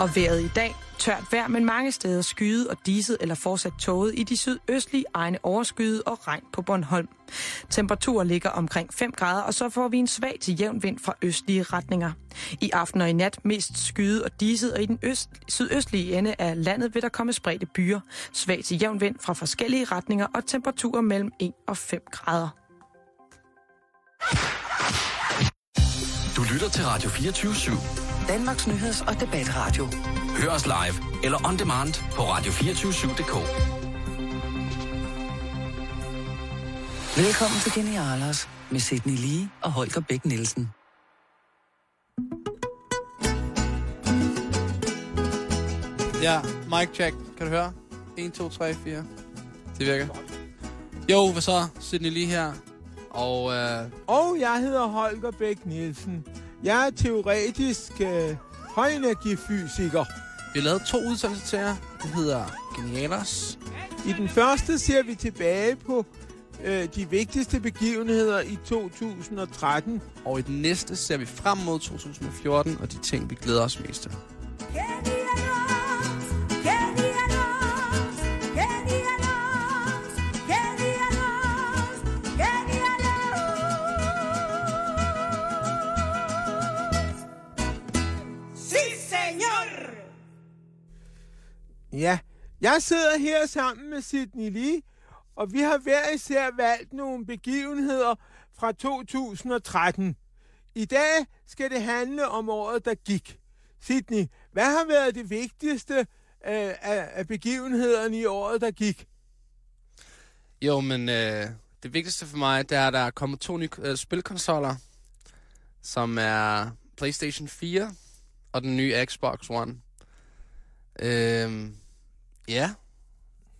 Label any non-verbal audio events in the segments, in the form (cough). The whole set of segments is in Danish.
Og vejret i dag, tørt vejr, men mange steder skyet og diset eller fortsat tåget i de sydøstlige egne overskyet og regn på Bornholm. Temperaturer ligger omkring 5 grader, og så får vi en svag til jævn vind fra østlige retninger. I aften og i nat mest skyet og diset, og i den øst, sydøstlige ende af landet vil der komme spredte byer. Svag til jævn vind fra forskellige retninger og temperaturer mellem 1 og 5 grader. Du lytter til Radio 24 /7. Danmarks Nyheds- og Debatradio. Hør os live eller on demand på radio247.dk. Velkommen til Genialers med Sidney Lee og Holger Bæk Nielsen. Ja, mic check. Kan du høre? 1, 2, 3, 4. Det virker. Jo, hvad så? Sidney lige her. Og øh, Og jeg hedder Holger Bæk Nielsen. Jeg er teoretisk øh, højenergifysiker. vi har lavet to udsendelser til jer. Det hedder Genialers. I den første ser vi tilbage på øh, de vigtigste begivenheder i 2013. Og i den næste ser vi frem mod 2014 og de ting, vi glæder os mest til. Ja, jeg sidder her sammen med Sidney Lee, og vi har hver især valgt nogle begivenheder fra 2013. I dag skal det handle om året, der gik. Sidney, hvad har været det vigtigste øh, af, af begivenhederne i året, der gik? Jo, men øh, det vigtigste for mig, det er, at der er kommet to nye øh, spilkonsoller, som er PlayStation 4 og den nye Xbox One. Øhm, ja,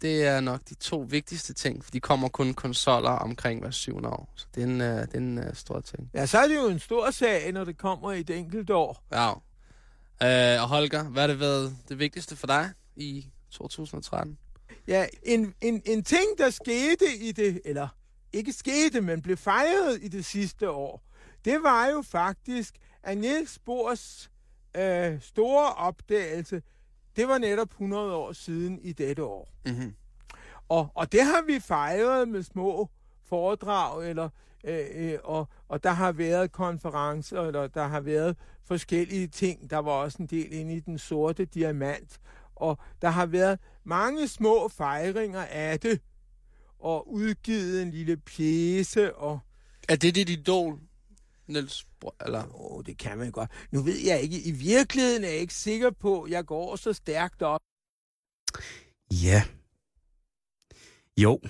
det er nok de to vigtigste ting, for de kommer kun konsoller omkring hver syvende år. Så det er en, øh, det er en øh, stor ting. Ja, så er det jo en stor sag, når det kommer i et enkelt år. Ja. Øh, og Holger, hvad har det været det vigtigste for dig i 2013? Ja, en, en, en ting, der skete i det, eller ikke skete, men blev fejret i det sidste år, det var jo faktisk, at Niels Bohrs øh, store opdagelse, det var netop 100 år siden i dette år. Mm-hmm. Og, og det har vi fejret med små foredrag, eller, øh, øh, og, og der har været konferencer, eller der har været forskellige ting. Der var også en del inde i den sorte diamant. Og der har været mange små fejringer af det, og udgivet en lille pjæse, og Er det dit idol, Niels? Eller? oh, det kan man godt. Nu ved jeg ikke, i virkeligheden er jeg ikke sikker på, at jeg går så stærkt op. Ja. Jo.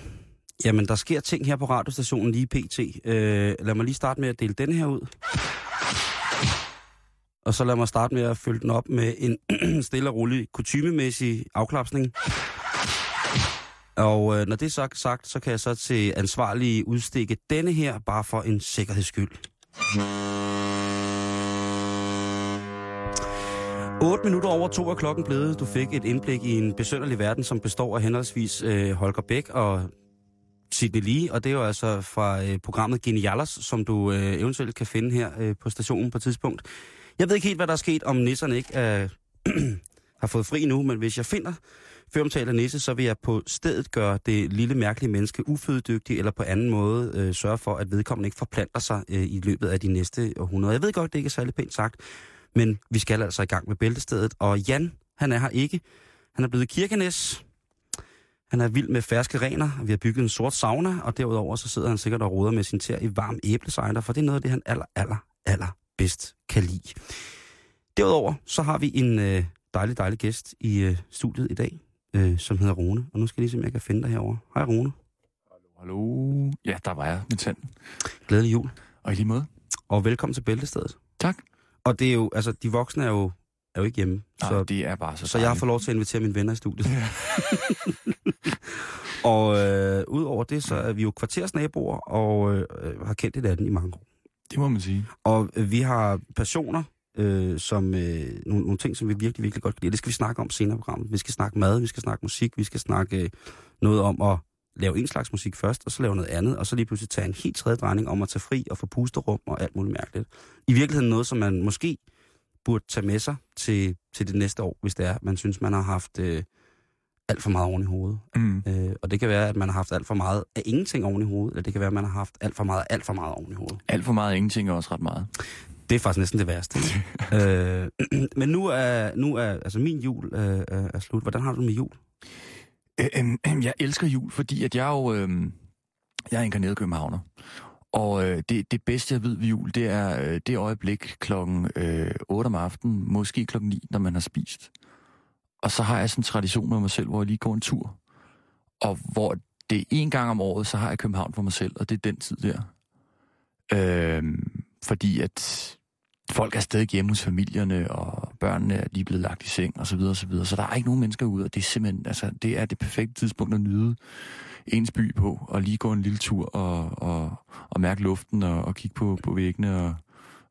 Jamen, der sker ting her på radiostationen lige pt. Øh, lad mig lige starte med at dele den her ud. Og så lad mig starte med at følge den op med en (clears throat) stille og rolig kutymemæssig afklapsning. Og øh, når det er sagt, sagt, så kan jeg så til ansvarlige udstikke denne her, bare for en sikkerheds skyld. 8 minutter over to er klokken blevet. Du fik et indblik i en besønderlig verden, som består af henholdsvis øh, Holger Bæk og Sidney Lee, og det er jo altså fra øh, programmet Genialers, som du øh, eventuelt kan finde her øh, på stationen på et tidspunkt. Jeg ved ikke helt, hvad der er sket, om nisserne ikke øh, er, (clears throat) har fået fri nu, men hvis jeg finder føromtaler nisse, så vil jeg på stedet gøre det lille mærkelige menneske ufødedygtigt, eller på anden måde øh, sørge for, at vedkommende ikke forplanter sig øh, i løbet af de næste århundreder. Jeg ved godt, det ikke er særlig pænt sagt, men vi skal altså i gang med bæltestedet. Og Jan, han er her ikke. Han er blevet kirkenæs. Han er vild med ferske rener. Vi har bygget en sort sauna, og derudover så sidder han sikkert og roder med sin tær i varm æblecider, for det er noget af det, han aller, aller, aller bedst kan lide. Derudover så har vi en øh, dejlig, dejlig gæst i øh, studiet i dag, øh, som hedder Rune. Og nu skal jeg lige se, om jeg kan finde dig herovre. Hej Rune. Hallo? Ja, der var jeg med tand. Glædelig jul. Og i lige måde. Og velkommen til Bæltestedet. Tak. Og det er jo, altså de voksne er jo, er jo ikke hjemme. Nej, så, det er bare så så jeg har dejligt. fået lov til at invitere mine venner i studiet. (laughs) og øh, udover det, så er vi jo kvartersnaboer og øh, har kendt hinanden i mange år. Det må man sige. Og øh, vi har passioner, øh, som øh, nogle, nogle ting, som vi virkelig, virkelig godt kan lide. Det skal vi snakke om senere i programmet. Vi skal snakke mad, vi skal snakke musik, vi skal snakke øh, noget om at lave en slags musik først, og så lave noget andet, og så lige pludselig tage en helt tredje drejning om at tage fri og få pusterum og alt muligt mærkeligt. I virkeligheden noget, som man måske burde tage med sig til, til det næste år, hvis det er, man synes, man har haft øh, alt for meget oven i hovedet. Mm. Øh, og det kan være, at man har haft alt for meget af ingenting oven i hovedet, eller det kan være, at man har haft alt for meget alt for meget oven i hovedet. Alt for meget af ingenting er også ret meget. Det er faktisk næsten det værste. (laughs) øh, (clears throat) men nu er, nu er altså min jul øh, er slut. Hvordan har du det med jul? Øh, øh, jeg elsker jul, fordi at jeg jo... Øh, jeg er inkarneret københavner. Og øh, det, det bedste, jeg ved ved jul, det er øh, det øjeblik klokken øh, 8 om aftenen, måske klokken 9, når man har spist. Og så har jeg sådan en tradition med mig selv, hvor jeg lige går en tur. Og hvor det er en gang om året, så har jeg København for mig selv, og det er den tid der. Øh, fordi at folk er stadig hjemme hos familierne, og børnene er lige blevet lagt i seng, og så videre, og så videre. Så der er ikke nogen mennesker ude, og det er simpelthen, altså, det er det perfekte tidspunkt at nyde ens by på, og lige gå en lille tur, og, og, og mærke luften, og, og kigge på, på væggene, og,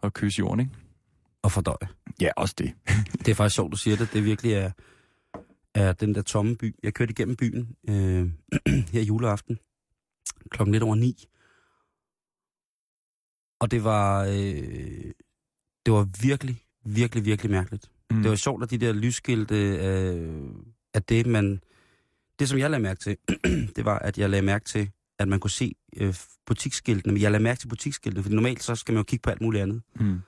og kysse jorden, ikke? Og fordøje. Ja, også det. (laughs) Det er faktisk sjovt, du siger det. Det virkelig er, er den der tomme by. Jeg kørte igennem byen øh, (clears throat) her juleaften klokken lidt over ni. Og det var, øh, det var virkelig, virkelig, virkelig mærkeligt. Mm. Det var sjovt, at de der lysskilte, øh, at det man... Det, som jeg lagde mærke til, (clears throat) det var, at jeg lagde mærke til, at man kunne se øh, butiksskiltene. Men jeg lagde mærke til butiksskiltene, for normalt så skal man jo kigge på alt muligt andet. Mm.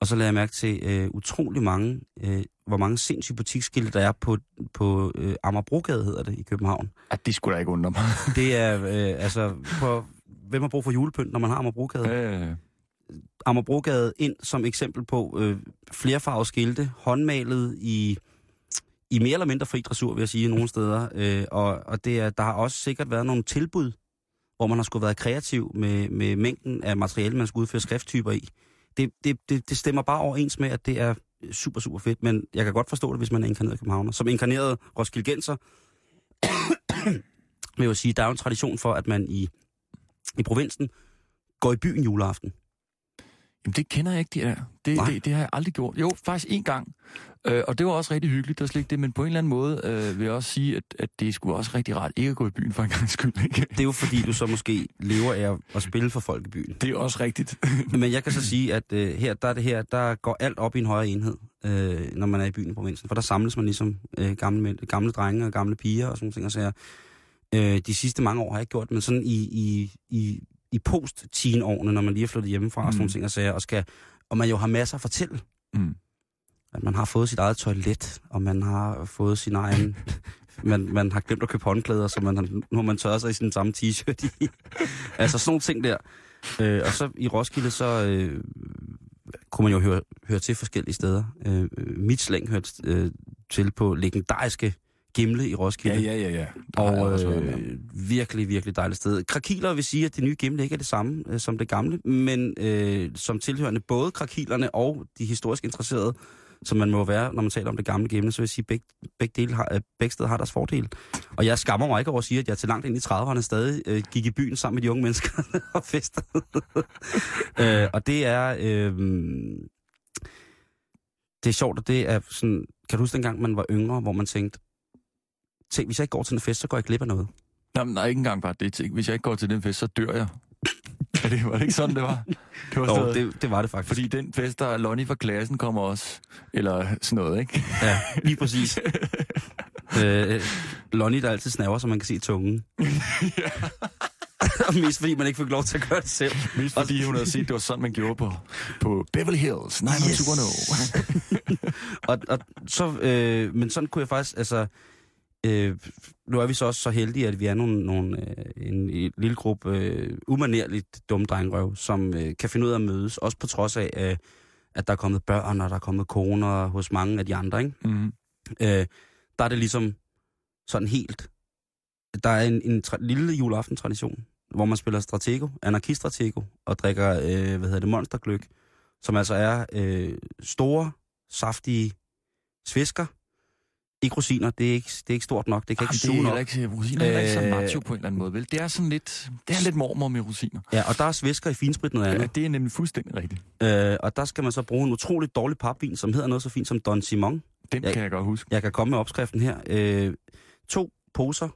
Og så lagde jeg mærke til øh, utrolig mange, øh, hvor mange sindssyge butiksskilte, der er på, på øh, Amagerbrogade, hedder det, i København. At det skulle da ikke undre mig. Det er, øh, altså, på, hvem har brug for julepynt, når man har Amagerbrogade? Øh, Amagerbrogade ind som eksempel på øh, flerfarvede skilte, håndmalet i, i mere eller mindre fri dressur, vil jeg sige, nogle steder. Øh, og og det er, der har også sikkert været nogle tilbud, hvor man har skulle være kreativ med, med mængden af materiale, man skulle udføre skrifttyper i. Det, det, det, det stemmer bare overens med, at det er super, super fedt, men jeg kan godt forstå det, hvis man er inkarneret københavner. Som inkarneret Roskildenser, (coughs) vil jeg jo sige, der er jo en tradition for, at man i, i provinsen går i byen juleaften. Jamen, det kender jeg ikke, de der. Det, Nej. det, det har jeg aldrig gjort. Jo, faktisk en gang. Øh, og det var også rigtig hyggeligt, der slet ikke det. Men på en eller anden måde øh, vil jeg også sige, at, at det skulle også rigtig rart ikke at gå i byen for en gang skyld. Ikke? Det er jo fordi, du så måske lever af at- spille for folk i byen. Det er også rigtigt. (laughs) Men jeg kan så sige, at øh, her, der er det her, der går alt op i en højere enhed, øh, når man er i byen i provinsen. For der samles man ligesom øh, gamle, gamle drenge og gamle piger og sådan nogle ting. Og sager. Øh, de sidste mange år har jeg ikke gjort, men sådan i, i, i, i post-teen-årene, når man lige er flyttet hjemmefra mm. og sådan Mm. nogle ting og sager, og, skal, og man jo har masser at fortælle. Mm. At man har fået sit eget toilet, og man har fået sin egen... (laughs) man, man har glemt at købe håndklæder, så man nu har man tørret sig i sin samme t-shirt i. (laughs) altså sådan nogle ting der. Øh, og så i Roskilde, så øh, kunne man jo høre, høre til forskellige steder. Øh, mit slæng hørte øh, til på legendariske Gimle i Roskilde. Ja, ja, ja, ja. Og øh, virkelig, virkelig dejligt sted. Krakiler vil sige, at det nye Gimle ikke er det samme øh, som det gamle, men øh, som tilhørende både krakilerne og de historisk interesserede, som man må være, når man taler om det gamle Gimle, så vil jeg sige, at begge, begge, dele har, øh, begge steder har deres fordel. Og jeg skammer mig ikke over at sige, at jeg til langt ind i 30'erne stadig øh, gik i byen sammen med de unge mennesker (laughs) og festede. (laughs) øh, og det er... Øh, det er sjovt, og det er sådan... Kan du huske dengang, man var yngre, hvor man tænkte, tænk, hvis jeg ikke går til en fest, så går jeg glip af noget. Nå, men nej, ikke engang bare det. ting. Hvis jeg ikke går til den fest, så dør jeg. (laughs) Er det, var det ikke sådan, det var? Det var Jo, stadig- det, det var det faktisk. Fordi den fest, der er Lonnie fra klassen kommer også. Eller sådan noget, ikke? Ja, lige præcis. (laughs) øh, Lonnie, der altid snaver, så man kan se tungen. Og (laughs) mest fordi man ikke fik lov til at gøre det selv. Mest fordi hun havde set, det var sådan, man gjorde på, på Beverly Hills 90210. Og, og så, øh, men sådan kunne jeg faktisk, altså, øh, nu er vi så også så heldige, at vi er nogle, nogle, øh, en, en lille gruppe øh, umanerligt dumme drengrøv, som øh, kan finde ud af at mødes, også på trods af, øh, at der er kommet børn, og der er kommet koner hos mange af de andre, ikke? Mm. øh, der er det ligesom sådan helt... Der er en, en tra- lille juleaften-tradition, hvor man spiller Stratego, anarkistratego, og drikker, øh, hvad hedder det, monstergløk, som altså er øh, store, saftige svisker. Ikke rosiner, det er ikke, det er ikke stort nok, det kan Jamen, ikke suge nok. ikke, rosiner er heller ikke så Øh, macho på en eller anden måde, vel? Det er sådan lidt, det er lidt mormor med rosiner. Ja, og der er svisker i finsprit noget Ja, andet. det er nemlig fuldstændig rigtigt. Øh, og der skal man så bruge en utrolig dårlig papvin, som hedder noget så fint som Don Simon. Den Ja. kan jeg godt huske. Jeg kan komme med opskriften her. Øh, to poser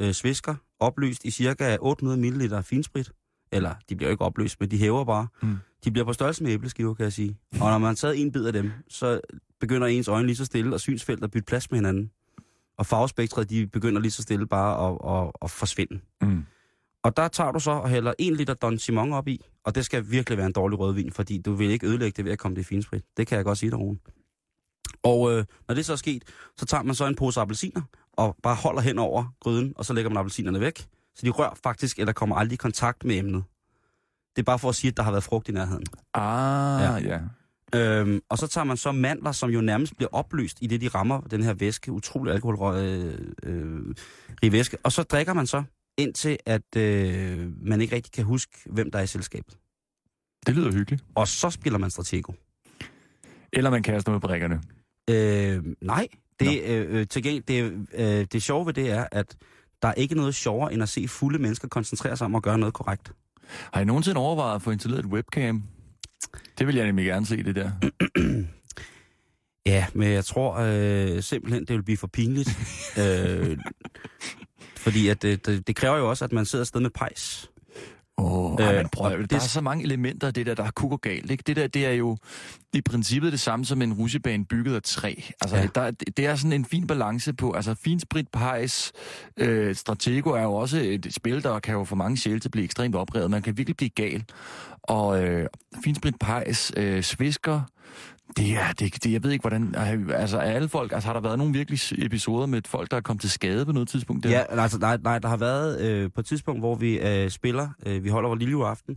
øh, svisker, opløst i cirka 800 ml finsprit. Eller, de bliver jo ikke opløst, men de hæver bare. Mm. De bliver på størrelse med æbleskiver, kan jeg sige. Og når man har taget en bid af dem, så begynder ens øjne lige så stille, og synsfeltet at bytte plads med hinanden. Og farvespektret, de begynder lige så stille bare at, at, at forsvinde. Mm. Og der tager du så og hælder en liter Don Simon op i, og det skal virkelig være en dårlig rødvin, fordi du vil ikke ødelægge det ved at komme det i finsprit. Det kan jeg godt sige dig, Rune. Og øh, når det så er sket, så tager man så en pose appelsiner, og bare holder hen over gryden, og så lægger man appelsinerne væk. Så de rører faktisk, eller kommer aldrig i kontakt med emnet. Det er bare for at sige, at der har været frugt i nærheden. Ah, Ja. ja. Øhm, og så tager man så mandler, som jo nærmest bliver opløst i det, de rammer den her væske, utrolig alkoholrig øh, øh, væske. Og så drikker man så, indtil at øh, man ikke rigtig kan huske, hvem der er i selskabet. Det lyder hyggeligt. Og så spiller man Stratego. Eller man kaster med brikkerne. Øh, nej, det, øh, øh, til gengæld, det, øh, det sjove ved det er, at der er ikke noget sjovere, end at se fulde mennesker koncentrere sig om at gøre noget korrekt. Har I nogensinde overvejet at få installeret et webcam? Det vil jeg nemlig gerne se, det der. (clears throat) Ja, men jeg tror øh, simpelthen, det vil blive for pinligt. (laughs) øh, fordi at det, det, det kræver jo også, at man sidder et sted med pejs. Åh, oh, Øh, prøv, og der det- er så mange elementer af det der, der kunne gå galt. Ikke? Det der, det er jo i princippet det samme som en rusjebane bygget af træ. Altså, Ja. der, det er sådan en fin balance på, altså finsprit, pejs, øh, Stratego er jo også et spil, der kan jo få mange sjæle til at blive ekstremt oprevet. Man kan virkelig blive gal. Og øh, finsprit, pejs, øh, svisker, det er, det, det, jeg ved ikke, hvordan, altså er alle folk, altså har der været nogle virkelig episoder med folk, der er kommet til skade på noget tidspunkt? Der? Ja, altså, nej, nej, der har været øh, på et tidspunkt, hvor vi øh, spiller, øh, vi holder vores lille aften,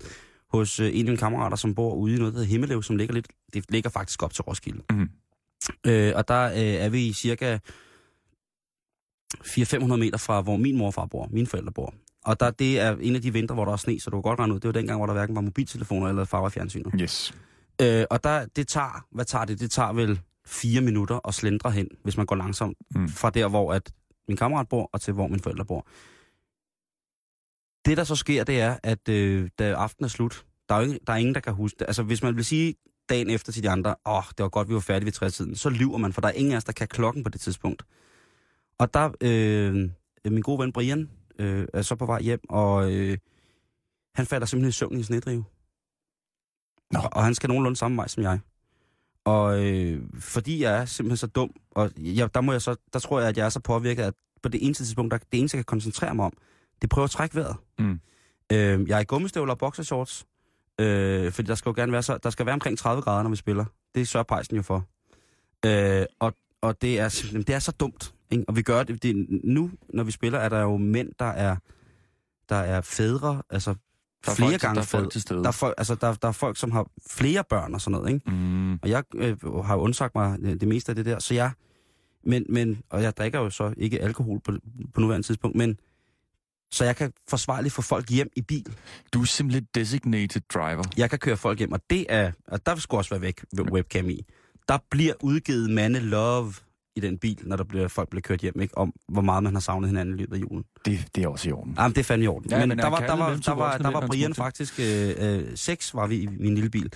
hos øh, en af mine kammerater, som bor ude i noget, der hedder Himmelev, som ligger lidt, det ligger faktisk op til Roskilde. Mhm. Øh, og der øh, er vi cirka 400-500 meter fra, hvor min morfar bor, mine forældre bor. Og der, det er en af de vintre, hvor der er sne, så du kan godt regne ud, det var dengang, hvor der hverken var mobiltelefoner eller farvefjernsyner. Yes. Øh, og der, det tager, hvad tager det? Det tager vel fire minutter at slendre hen, hvis man går langsomt, Mm. fra der, hvor at min kammerat bor, og til hvor mine forældre bor. Det, der så sker, det er, at øh, da aftenen er slut, der er, jo ingen, der er ingen, der kan huske det. Altså, hvis man vil sige dagen efter til de andre, åh, oh, det var godt, vi var færdige ved trætiden, så lyver man, for der er ingen af os, der kan klokken på det tidspunkt. Og der, øh, min gode ven Brian øh, er så på vej hjem, og øh, han falder simpelthen i søvn i en snedrive. Nå. Og, og han skal nogenlunde samme vej som jeg. Og øh, fordi jeg er simpelthen så dum, og jeg, der, må jeg så, der tror jeg, at jeg er så påvirket, at på det eneste tidspunkt, der, det eneste, jeg kan koncentrere mig om, det er at trække vejret. Mm. Øh, jeg er i gummistøvler og boxershorts, øh, fordi der skal jo gerne være, så, der skal være omkring 30 grader, når vi spiller. Det sørger pejsen jo for. Øh, og, og det er det er så dumt. Ikke? Og vi gør det, det, nu, når vi spiller, er der jo mænd, der er, der er fædre, altså Der er flere folk, gange der er folk til stede. Der er, folk, altså, der, der er folk, som har flere børn og sådan noget, ikke? Mm. Og jeg øh, har jo undsagt mig det, det meste af det der, så jeg... Men, men, og jeg drikker jo så ikke alkohol på, på nuværende tidspunkt, men så jeg kan forsvarligt få folk hjem i bil. Du er simpelthen designated driver. Jeg kan køre folk hjem, og det er... Og der skal også være væk webcam i. Der bliver udgivet mande love i den bil, når der bliver, folk bliver kørt hjem, ikke? Om hvor meget man har savnet hinanden i løbet af julen. Det, det er også i orden. Jamen, det er fandme i orden. Ja, men, men der er var, der var, der var, der var Brian faktisk... Øh, øh, seks var vi i min lille bil.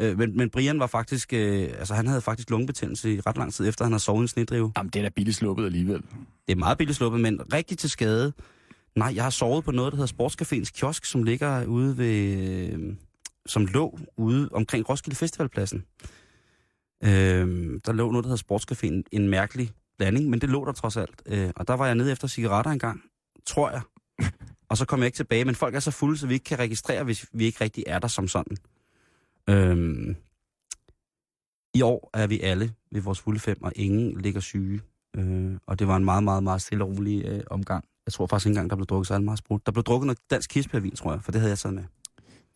Øh, men, men Brian var faktisk... Øh, altså, han havde faktisk lungebetændelse i ret lang tid efter, han havde sovet i en snedrive. Jamen, det er da billigt sluppet alligevel. Det er meget billigt sluppet, men rigtig til skade. Nej, jeg har sovet på noget, der hedder Sportscaféens kiosk, som ligger ude ved... Øh, som lå ude omkring Roskilde Festivalpladsen. Øh, der lå noget, der hedder Sportscaféen. En mærkelig blanding, men det lå der trods alt. Øh, og der var jeg nede efter cigaretter engang, tror jeg. (laughs) Og så kom jeg ikke tilbage, men folk er så fulde, så vi ikke kan registrere, hvis vi ikke rigtig er der som sådan. Øh, I år er vi alle ved vores fulde fem, og ingen ligger syge. Øh, og det var en meget, meget, meget stille og rolig øh, omgang. Jeg tror faktisk ikke engang, der blev drukket så meget sprut. Der blev drukket noget dansk kirsebærvin, tror jeg, for det havde jeg taget med.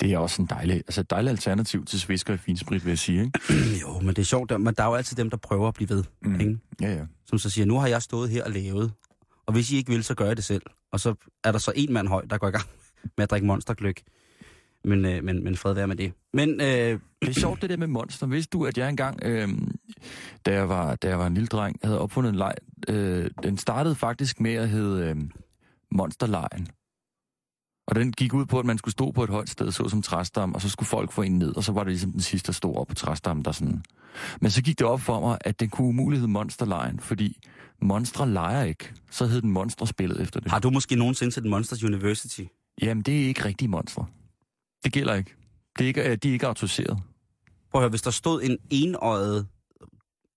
Det er også en dejlig, altså et dejligt alternativ til svisker i finsprit, vil jeg sige. Ikke? (clears throat) jo, men det er sjovt, men der er jo altid dem, der prøver at blive ved. Mm. Ikke? Ja, ja. Som så siger, nu har jeg stået her og lavet, og hvis I ikke vil, så gør jeg det selv. Og så er der så en mand høj, der går i gang (laughs) med at drikke monstergløk. Men, øh, men, men fred være med det. Men øh, Det er sjovt, det der med monster. Vidste du, at jeg engang, øh, da, jeg var, da jeg var en lille dreng, havde opfundet en leg. Øh, den startede faktisk med at hedde øh, Monsterlejen. Og den gik ud på, at man skulle stå på et højt sted, så som træstam, og så skulle folk få en ned, og så var det ligesom den sidste, der stod op på træstammen, der sådan... Men så gik det op for mig, at den kunne umuligt hedde Monsterlejen, fordi monstre leger ikke. Så hed den Monsterspillet efter det. har du måske nogensinde set Monsters University? Jamen, det er ikke rigtige monstre. Det gælder ikke. Det er ikke, øh, de er ikke autoriseret. Prøv at høre, hvis der stod en enøjet,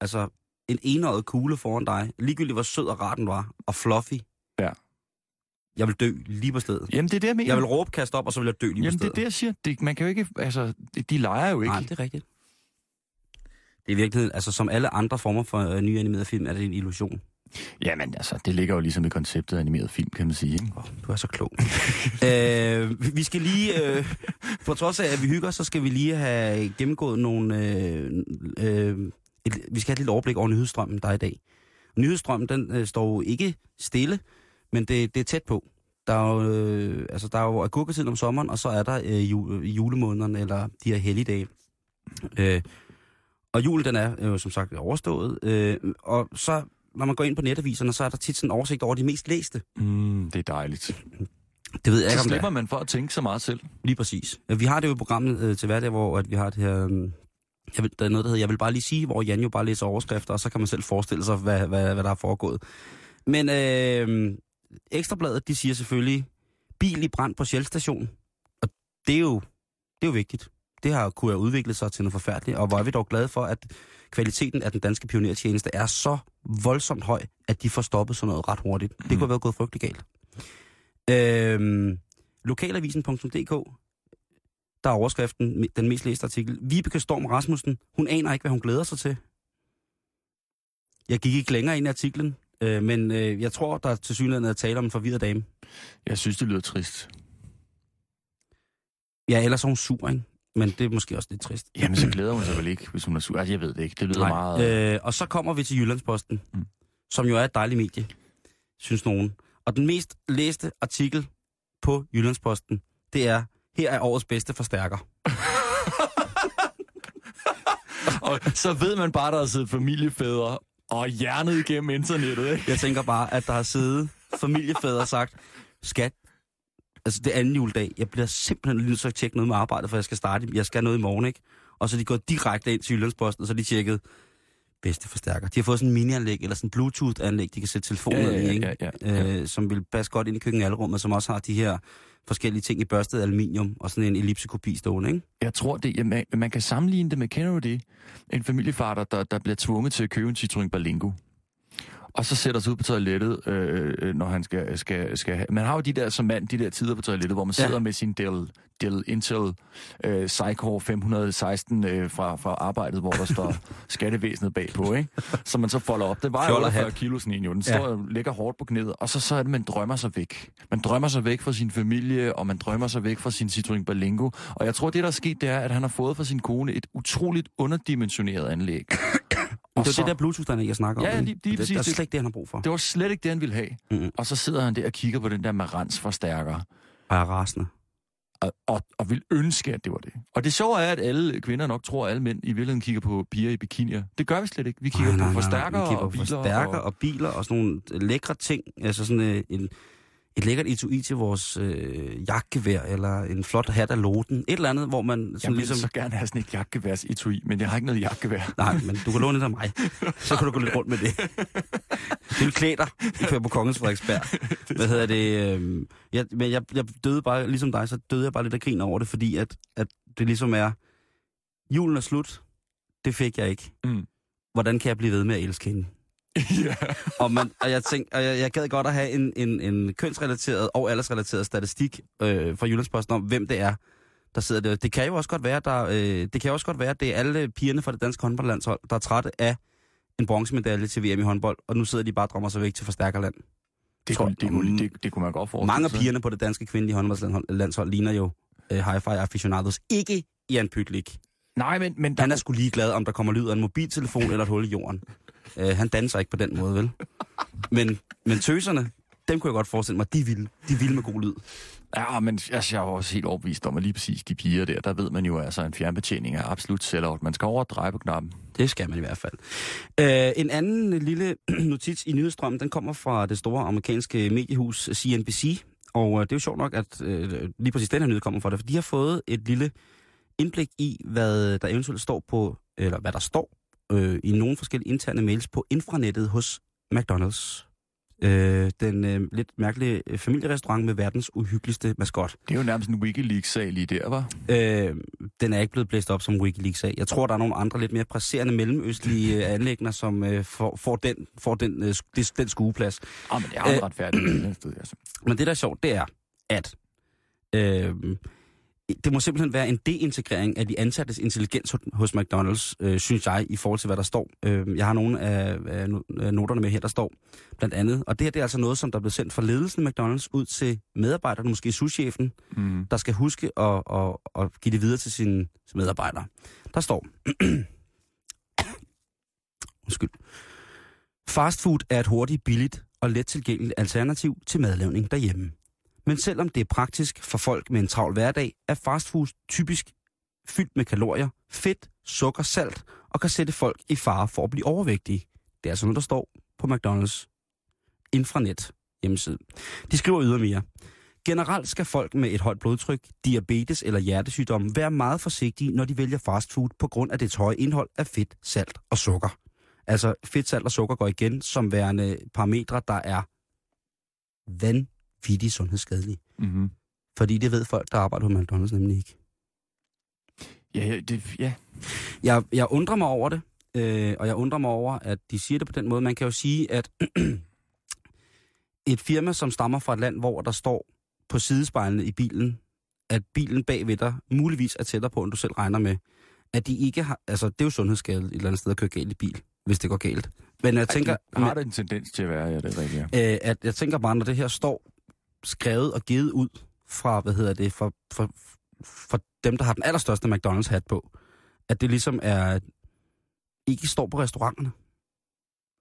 altså en enøjet kugle foran dig, ligegyldigt hvor sød og rar den var, og fluffy. Ja. Jeg vil dø lige på stedet. Jamen, det er det, jeg mener. Jeg vil råbe, kaste op, og så vil jeg dø lige Jamen, på det stedet. er det, jeg siger. Det, man kan jo ikke... Altså, de leger jo ikke. Nej, det er rigtigt. Det er i virkeligheden, altså som alle andre former for øh, nye animerede film, er det en illusion. Jamen, altså, det ligger jo ligesom i konceptet af animeret film, kan man sige. Ikke? Oh, du er så klog. (laughs) øh, vi- vi skal lige, øh, på trods af at vi hygger, så skal vi lige have gennemgået nogle, øh, øh, et, vi skal have et lille overblik over nyhedsstrømmen, der er i dag. Nyhedsstrømmen, den øh, står jo ikke stille, men det, det er tæt på. Der er jo, øh, altså, der er jo agurketiden om sommeren, og så er der øh, ju, julemånederne, eller de her helligdage. Øh, og julen, den er jo som sagt overstået. Øh, og så, når man går ind på netaviserne, så er der tit sådan en oversigt over de mest læste. Mm, det er dejligt. Det ved jeg Så ikke, om det er. slipper man for at tænke så meget selv. Lige præcis. Vi har det jo i programmet øh, til hverdag, hvor at vi har det her... Øh, jeg vil, der er noget, der hedder, jeg vil bare lige sige, hvor Jan jo bare læser overskrifter, og så kan man selv forestille sig, hvad, hvad, hvad der er foregået. Men øh, Ekstrabladet, de siger selvfølgelig, bil i brand på Shell station. Og det er jo, det er jo vigtigt. Det har kunne have udviklet sig til noget forfærdeligt, og hvor er vi dog glade for, at kvaliteten af den danske pionertjeneste er så voldsomt høj, at de får stoppet sådan noget ret hurtigt. Det kunne have været gået frygtelig galt. Øhm, lokalavisen.dk der er overskriften, den mest læste artikel. Vibeke Storm Rasmussen, hun aner ikke, hvad hun glæder sig til. Jeg gik ikke længere ind i artiklen, øh, men øh, jeg tror, der til synligheden er tale om en forvirret dame. Jeg synes, det lyder trist. Ja, ellers er hun sur, ikke? Men det er måske også lidt trist. Jamen, så glæder hun sig vel ikke, hvis hun er sur. Altså, jeg ved det ikke. Det lyder Nej. meget... Øh, og så kommer vi til Jyllandsposten, Mm. som jo er et dejligt medie, synes nogen. Og den mest læste artikel på Jyllandsposten, det er, her er årets bedste forstærker. (laughs) Og så ved man bare, der er siddet familiefædre og hjernet igennem internettet, ikke? Jeg tænker bare, at der har siddet familiefædre og sagt, skat, altså det anden juledag, jeg bliver simpelthen lige nødt til at tjekke noget med arbejdet, for jeg skal starte, jeg skal noget i morgen, ikke? Og så de gået direkte ind til Jyllandsposten, og så de tjekket bedste forstærker. De har fået sådan en mini-anlæg, eller sådan en Bluetooth-anlæg, de kan sætte telefonen Ja, ja, i, ja, ja, ja. Øh, som vil passe godt ind i køkkenalrummet, som også har de her forskellige ting i børstet aluminium, og sådan en ellipsekopi stående, ikke? Jeg tror, det, ja, man, man kan sammenligne det med, kender du det? En familiefar, der, der bliver tvunget til at købe en Citroën Berlingo. Og så sætter sig ud på toilettet, øh, øh, når han skal, skal, skal have... Man har jo de der, som mand, de der tider på toilettet, hvor man Ja. sidder med sin Dell, Dell Intel øh, Psycore 516 øh, fra, fra arbejdet, hvor der står (laughs) skattevæsenet bagpå, ikke? Som man så folder op. Det var jo Fjoller 48 hat. kilo sådan en jo. Den Ja. står og ligger hårdt på knæet, og så, så er det, man drømmer sig væk. Man drømmer sig væk fra sin familie, og man drømmer sig væk fra sin Citroën Berlingo. Og jeg tror, det der er sket, det er, at han har fået fra sin kone et utroligt underdimensioneret anlæg. Og det er så- det der Bluetooth-anlæg, jeg snakker Ja, om. ja, lige- lige det, det er præcis. slet ikke det, han har brug for. Det var slet ikke det, han ville have. Mhm. Og så sidder han der og kigger på den der Marantz forstærker, Og er rasende. og, og, og vil ønske, at det var det. Og det sjove er, at alle kvinder nok tror, at alle mænd i virkeligheden kigger på piger i bikinier. Det gør vi slet ikke. Vi kigger Nej, nej, på nej, nej. forstærkere Vi kigger og på biler. forstærker og, og biler og sådan nogle lækre ting. Altså sådan øh, en, et lækkert etui til vores øh, jagtgevær, eller en flot hat af loten. Et eller andet, hvor man jeg sådan vil ligesom... så gerne have sådan et jagtgeværs etui, men jeg har ikke noget jagtgevær. Nej, men du kan låne det af mig. (laughs) Så kan du gå lidt rundt med det. Det vil klæde dig, I kører på Kongens Frederiksberg. (laughs) Hvad hedder det? Øh, jeg, men jeg, jeg døde bare, ligesom dig, så døde jeg bare lidt af grin over det, fordi at, at det ligesom er, julen er slut, det fik jeg ikke. Mm. Hvordan kan jeg blive ved med at elske hende? (laughs) ja. Og, man, og jeg tænkte, og jeg, jeg gad godt at have en, en, en kønsrelateret og aldersrelateret statistik øh, fra Jyllandsposten om, hvem det er, der sidder der. Det kan jo også godt være, der, øh, det kan også godt være, at det er alle pigerne fra det danske håndboldlandshold, der er trætte af en bronzemedalje til VM i håndbold, og nu sidder de bare og drømmer sig væk til forstærkerland. Det, kunne, det, kunne, det, det kunne man godt forestille Mange af pigerne på det danske kvindelige håndboldlandshold ligner jo øh, hi-fi aficionados. Ikke Jan Pytlik. Nej, men, men der, Han er sgu ligeglad, om der kommer lyd af en mobiltelefon eller et hul i jorden. Uh, han danser ikke på den måde, vel? Men, men tøserne, dem kunne jeg godt forestille mig, de vilde. De vilde med god lyd. Ja, men altså, jeg er også helt overbevist om, at lige præcis de piger der, der ved man jo, altså en fjernbetjening er absolut sellout. Man skal over og dreje på knappen. Det skal man i hvert fald. Uh, en anden lille (clears throat) notits i nyhedsstrømmen, den kommer fra det store amerikanske mediehus CNBC. Og uh, det er jo sjovt nok, at uh, lige præcis den her nyhed kommer fra det, for de har fået et lille indblik i, hvad der eventuelt står på, eller hvad der står øh, i nogle forskellige interne mails på infranettet hos McDonald's. Øh, den øh, lidt mærkelige øh, familierestaurant med verdens uhyggeligste maskot. Det er jo nærmest en Wikileaks-sag lige der, var. Øh, den er ikke blevet blæst op som Wikileaks-sag. Jeg tror, der er nogle andre lidt mere presserende mellemøstlige øh, (laughs) anlægner, som øh, får, får den, får den, øh, den, den skueplads. Ah, men det er Øh, retfærdigt. (clears throat) et andet sted, altså. Men det, der er sjovt, det er, at øh, det må simpelthen være en deintegrering af de ansattes intelligens hos- McDonald's, øh, synes jeg, i forhold til, hvad der står. Øh, jeg har nogle af, af no- af noterne med her, der står blandt andet. Og det her det er altså noget, som der er blevet sendt fra ledelsen af McDonald's ud til medarbejderne, måske souschefen, Mm. der skal huske at, at, at give det videre til sine medarbejdere. Der står... (coughs) Undskyld. Fast food er et hurtigt, billigt og let tilgængeligt alternativ til madlavning derhjemme. Men selvom det er praktisk for folk med en travl hverdag, er fast food typisk fyldt med kalorier, fedt, sukker, salt og kan sætte folk i fare for at blive overvægtige. Det er altså noget, der står på McDonald's infranet hjemmeside. De skriver ydermere. Generelt skal folk med et højt blodtryk, diabetes eller hjertesygdom være meget forsigtige, når de vælger fast food på grund af dets høje indhold af fedt, salt og sukker. Altså fedt, salt og sukker går igen som værende parametre, der er vanvittigt sundhedsskadelige. Mm-hmm. Fordi det ved folk, der arbejder på McDonald's nemlig ikke. Ja, ja, det, ja. Jeg, jeg undrer mig over det, øh, og jeg undrer mig over, at de siger det på den måde. Man kan jo sige, at (clears throat) et firma, som stammer fra et land, hvor der står på sidespejlene i bilen, at bilen bagved dig muligvis er tættere på, end du selv regner med, at de ikke har... Altså, det er jo sundhedsskadet et eller andet sted at køre galt i bil, hvis det går galt. Men jeg tænker, Ej, det har det en tendens til at være, ja, det er rigtigt. Ja. øh, at jeg tænker bare, når det her står skrevet og givet ud fra, hvad hedder det, for, for, for dem, der har den allerstørste McDonald's-hat på, at det ligesom er, ikke står på restauranterne.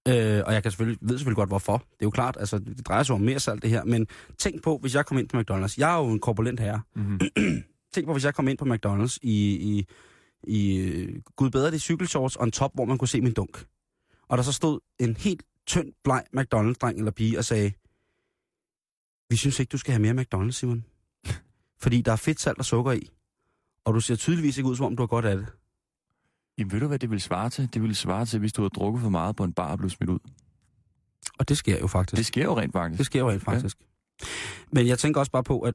Øh, og jeg kan selvfølgelig, ved selvfølgelig godt, hvorfor. Det er jo klart, altså, det drejer sig om mere salt, det her. Men tænk på, hvis jeg kom ind på McDonald's. Jeg er jo en korpulent herre. Mm-hmm. (clears throat) Tænk på, hvis jeg kom ind på McDonald's i, i, i Gud bedre det, cykelshorts og en top, hvor man kunne se min dunk. Og der så stod en helt tynd, bleg McDonald's-dreng eller pige og sagde, vi synes ikke, du skal have mere McDonald's, Simon. (laughs) Fordi der er fedt, salt og sukker i. Og du ser tydeligvis ikke ud, som om du har godt af det. Jamen, ved du, hvad det vil svare til? Det vil svare til, hvis du har drukket for meget på en bar og blev smidt ud. Og det sker jo faktisk. Det sker jo rent faktisk. Det sker jo rent faktisk. Ja. Men jeg tænker også bare på, at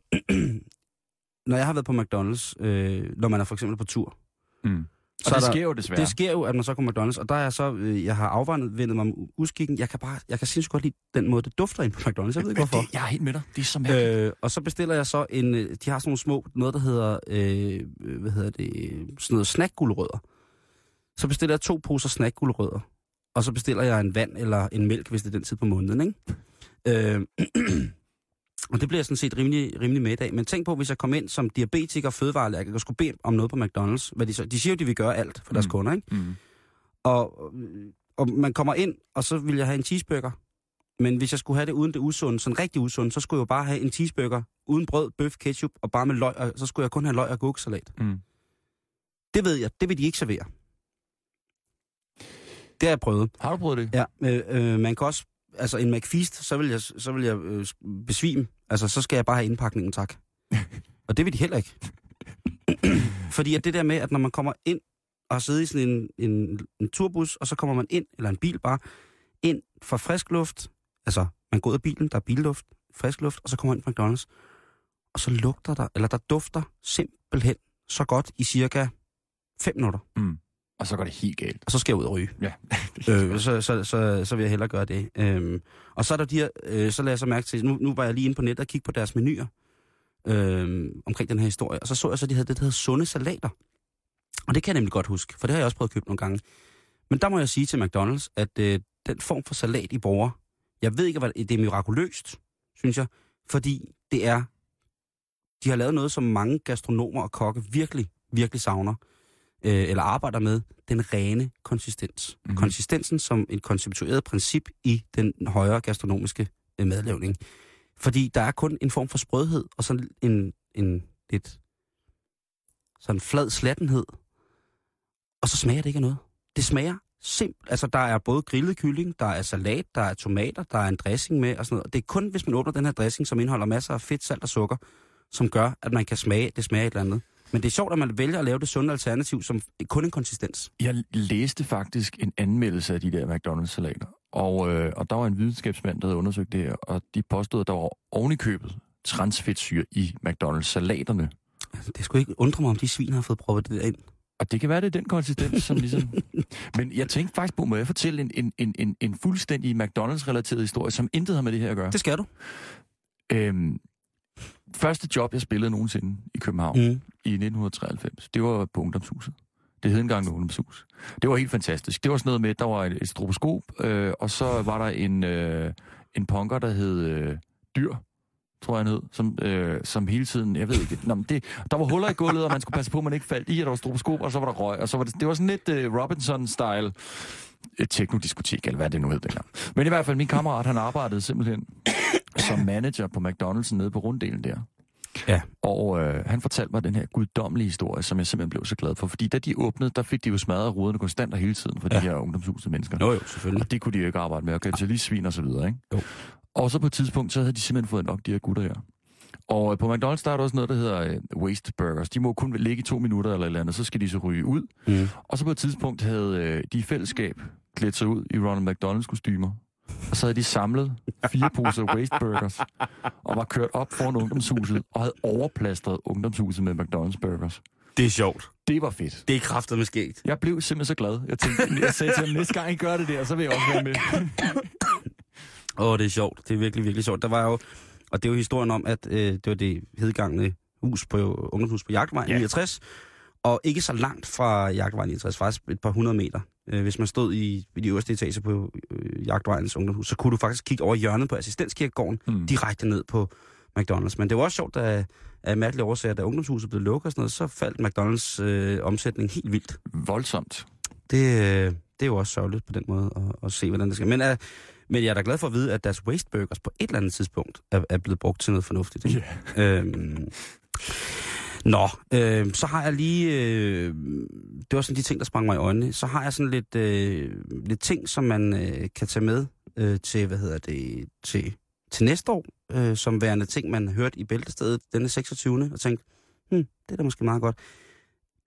(clears throat) når jeg har været på McDonald's, øh, når man er for eksempel på tur, Mm. Og Så det der- sker jo desværre. Det sker jo, at man så kommer McDonald's, og der er så, øh, jeg har afvandet vendet mig om uskikken. Jeg kan bare, jeg kan sindssygt godt lide den måde, det dufter ind på McDonald's. Jeg ved ikke Men hvorfor. Det, jeg er helt med dig. Det er så mærkeligt. Øh, og så bestiller jeg så en, øh, de har sådan nogle små, noget der hedder, øh, hvad hedder det, sådan noget snackgulerødder. Så bestiller jeg to poser snackgulerødder, og så bestiller jeg en vand eller en mælk, hvis det er den tid på måneden, ikke? Øh, (clears throat) og det bliver jeg sådan set rimelig, rimelig med i dag. Men tænk på, hvis jeg kom ind som diabetiker og fødevareallergiker og skulle bede om noget på McDonald's. Hvad de, så, de siger jo, de vil gøre alt for deres Mm. kunder, ikke? Mm. Og, og man kommer ind, og så vil jeg have en cheeseburger. Men hvis jeg skulle have det uden det usunde, sådan rigtig usunde, så skulle jeg jo bare have en cheeseburger uden brød, bøf, ketchup og bare med løg, og så skulle jeg kun have løg og gurkesalat. Mm. Det ved jeg, det vil de ikke servere. Det har jeg prøvet. Har du prøvet det? Ja, øh, øh, man kan også, altså en McFeast, så vil jeg, så vil jeg øh, besvime. Altså, så skal jeg bare have indpakningen, tak. (laughs) og det vil de heller ikke. (clears throat) Fordi at det der med, at når man kommer ind og har siddet i sådan en, en, en turbus, og så kommer man ind, eller en bil bare, ind for frisk luft, altså man går ud af bilen, der er billuft, frisk luft, og så kommer man ind på McDonald's, og så lugter der, eller der dufter simpelthen så godt i cirka 5 minutter, Mm. Og så går det helt galt. og så skal jeg ud og ryge. Ja. (laughs) Øh, så, så, så, så vil jeg hellere gøre det. Øhm, og så er der de her, øh, så lader jeg så mærke til, nu, nu var jeg lige inde på nettet og kigge på deres menuer øh, omkring den her historie, og så så jeg så, at de havde det, der hedder sunde salater. Og det kan jeg nemlig godt huske, for det har jeg også prøvet at købe nogle gange. Men der må jeg sige til McDonald's, at øh, den form for salat i borger, jeg ved ikke, hvad det er mirakuløst, synes jeg, fordi det er, de har lavet noget, som mange gastronomer og kokke virkelig, virkelig savner, øh, eller arbejder med, den rene konsistens. Mm-hmm. Konsistensen som et konceptueret princip i den højere gastronomiske øh, madlavning. Fordi der er kun en form for sprødhed, og sådan en, en lidt sådan flad slattenhed. Og så smager det ikke af noget. Det smager simpelt. Altså, der er både grillet kylling, der er salat, der er tomater, der er en dressing med og sådan noget. Det er kun, hvis man åbner den her dressing, som indeholder masser af fedt, salt og sukker, som gør, at man kan smage, det smager et eller andet. Men det er sjovt, at man vælger at lave det sunde alternativ som kun en konsistens. Jeg læste faktisk en anmeldelse af de der McDonald's-salater, og, øh, og der var en videnskabsmand, der havde undersøgt det her, og de påstod, at der var oven i købet transfedtsyre i McDonald's-salaterne. Det skulle ikke undre mig, om de svin har fået proppet det ind. Og det kan være, det er den konsistens, som ligesom... (laughs) Men jeg tænkte faktisk på, må jeg fortælle en, en, en, en, en fuldstændig McDonald's-relateret historie, som intet har med det her at gøre? Det skal du. Øhm, første job, jeg spillede nogensinde i København Mm. i 1993, det var på ungdomshuset. Det hed engang ungdomshus. Det var helt fantastisk. Det var sådan noget med, der var et, et stroboskop, øh, og så var der en, øh, en punker, der hed øh, Dyr, tror jeg han hed, som, øh, som hele tiden, jeg ved ikke, nå, men det, der var huller i gulvet, og man skulle passe på, at man ikke faldt i, og der var stroboskop, og så var der røg, og så var det, det var sådan lidt øh, Robinson-style et teknodiskotek, eller hvad det nu hed dengang. Men i hvert fald, min kammerat, han arbejdede simpelthen (coughs) som manager på McDonald's nede på runddelen der. Ja. Og øh, han fortalte mig den her guddommelige historie, som jeg simpelthen blev så glad for. Fordi da de åbnede, der fik de jo smadret ruderne konstant og hele tiden for ja. De her ungdomshusede mennesker. Jo, jo, selvfølgelig. Og det kunne de jo ikke arbejde med, og svin og så videre, ikke? Jo. Og så på et tidspunkt, så havde de simpelthen fået nok, de her gutter her. Og på McDonald's, der er der også noget, der hedder øh, waste burgers. De må kun ligge i to minutter eller et eller andet, så skal de så ryge ud. Mm. Og så på et tidspunkt havde øh, de i fællesskab klædt sig ud i Ronald McDonald's kostymer. Og så havde de samlet fire poser waste burgers og var kørt op foran ungdomshuset og havde overplastret ungdomshuset med McDonald's burgers. Det er sjovt. Det var fedt. Det er kraftet med skægt. Jeg blev simpelthen så glad. Jeg, tænkte, jeg sagde til ham, næste gang I gør det der, så vil jeg også være med. Åh, oh, det er sjovt. Det er virkelig, virkelig sjovt. Der var jo, og det er jo historien om, at øh, det var det hedgangende hus på ungdomshus på Jagtvej Ja. ja. 69, og ikke så langt fra Jagtvej 69, faktisk et par hundrede meter. Øh, hvis man stod i, i de øverste etager på øh, Jagtvejens ungdomshus, så kunne du faktisk kigge over hjørnet på assistenskirkegården, Mm. direkte ned på McDonald's. Men det var også sjovt, da af mærkelige årsager, da ungdomshuset blev lukket og sådan noget, så faldt McDonald's øh, omsætning helt vildt. Voldsomt. Det, øh, det er jo også sørgeligt på den måde at, at se, hvordan det skal. Men, uh, men jeg er da glad for at vide, at deres waste burgers på et eller andet tidspunkt er, er blevet brugt til noget fornuftigt. Ikke? Yeah. Øhm, nå, øh, så har jeg lige... Øh, det var sådan de ting, der sprang mig i øjnene. Så har jeg sådan lidt, øh, lidt ting, som man øh, kan tage med øh, til, hvad hedder det, til, til næste år, øh, som værende ting, man hørte i Bæltestedet denne 26. og tænkte, hm, det er da måske meget godt.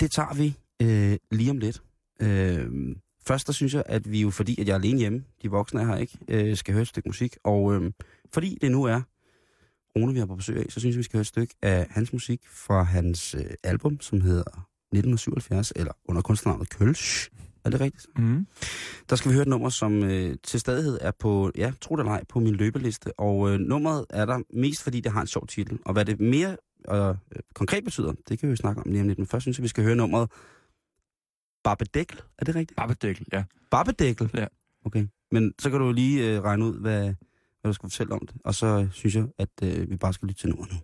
Det tager vi øh, lige om lidt. Øh, først der synes jeg, at vi jo, fordi at jeg er alene hjemme, de voksne er her ikke, øh, skal høre et stykke musik. Og øh, fordi det nu er Rune, vi har på besøg af, så synes jeg, vi skal høre et stykke af hans musik fra hans øh, album, som hedder 1977, eller under kunstnernavnet Kølsch. Er det rigtigt? Mm. Der skal vi høre et nummer, som øh, til stadighed er på, ja, tro det eller ej, på min løbeliste. Og øh, nummeret er der mest, fordi det har en sjov titel. Og hvad det mere øh, konkret betyder, det kan vi jo snakke om lige om lidt. Men først synes jeg, vi skal høre nummeret Barbedækkel. Er det rigtigt? Barbedækkel, ja. Barbedækkel? Ja. Okay. Men så kan du lige øh, regne ud, hvad, hvad du skal fortælle om det. Og så øh, synes jeg, at øh, vi bare skal lytte til nummeret nu.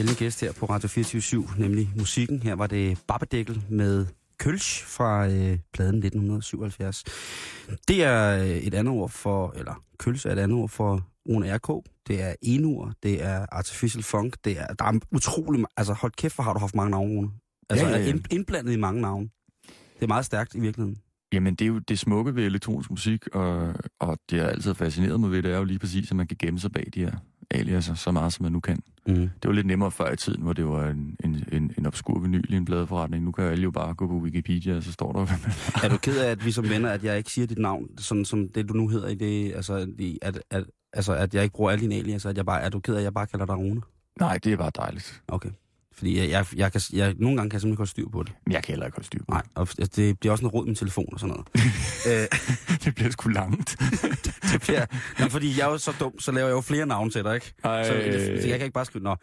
Sjælden gæst her på Radio 24 nemlig musikken. Her var det Babadækkel med Kølsch fra uh, pladen 1977. Det er uh, et andet ord for, eller Kølsch er et andet ord for RK. Det er Enur, det er Artificial Funk, det er, der er utrolig, altså hold kæft, hvor har du haft mange navne, Rune. Altså Ja, ja, ja. er ind- indblandet i mange navne. Det er meget stærkt i virkeligheden. Jamen, det er jo det smukke ved elektronisk musik, og, og det har altid fascineret mig ved, det er jo lige præcis, at man kan gemme sig bag de her aliaser så meget, som man nu kan. Mm. Det var lidt nemmere før i tiden, hvor det var en, en, en, en obskur vinyl i en bladeforretning. Nu kan alle jo bare gå på Wikipedia, og så står der, Er du ked af, at vi som venner, at jeg ikke siger dit navn, sådan som det du nu hedder i det, altså, at, at, altså at jeg ikke bruger alle dine aliaser, at jeg bare, er du ked af, at jeg bare kalder dig Rune? Nej, det er bare dejligt. Okay. Fordi jeg, jeg, jeg, kan, jeg, nogle gange kan jeg simpelthen godt styr på det. Men jeg kan heller ikke holde styr på Nej, og altså, det bliver også noget råd med telefon og sådan noget. (laughs) øh, det. (laughs) det bliver sgu langt. (laughs) det bliver, ja, fordi jeg er jo så dum, så laver jeg jo flere navne til dig, ikke? Ej, Så, så jeg kan ikke bare skrive, nå,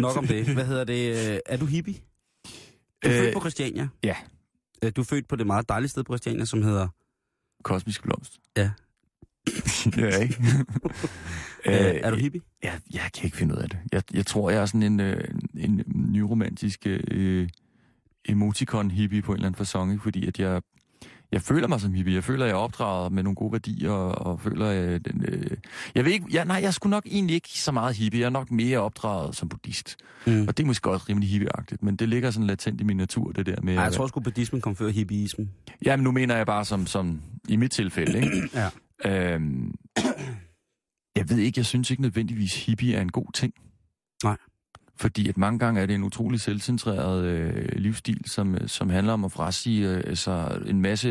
nok om det. Hvad hedder det? øh, Er du hippie? Du er Øh, født på Christiania. ja. Øh, Du er født på det meget dejlige sted på Christiania, som hedder... Kosmisk blomst. Ja. (laughs) ja, ikke? (laughs) Øh, er du hippie? Jeg, jeg kan ikke finde ud af det. Jeg, jeg tror, jeg er sådan en, øh, en nyromantisk øh, emoticon-hippie på en eller anden fasong, ikke? fordi at jeg, jeg føler mig som hippie. Jeg føler, jeg er opdraget med nogle gode værdier, og, føler, at... Øh, jeg ved ikke... Jeg, nej, jeg er sgu nok egentlig ikke så meget hippie. Jeg er nok mere opdraget som buddhist. Mm. Og det er måske også rimelig hippieagtigt, men det ligger sådan latent i min natur, det der med... Ej, jeg tror sgu, buddhismen kom før hippieismen. Jamen, nu mener jeg bare som, som i mit tilfælde, ikke? (clears throat) Ja. Øhm, jeg ved ikke, jeg synes ikke nødvendigvis, hippie er en god ting. Nej. Fordi at mange gange er det en utrolig selvcentreret øh, livsstil, som, øh, som handler om at frasige øh, sig en masse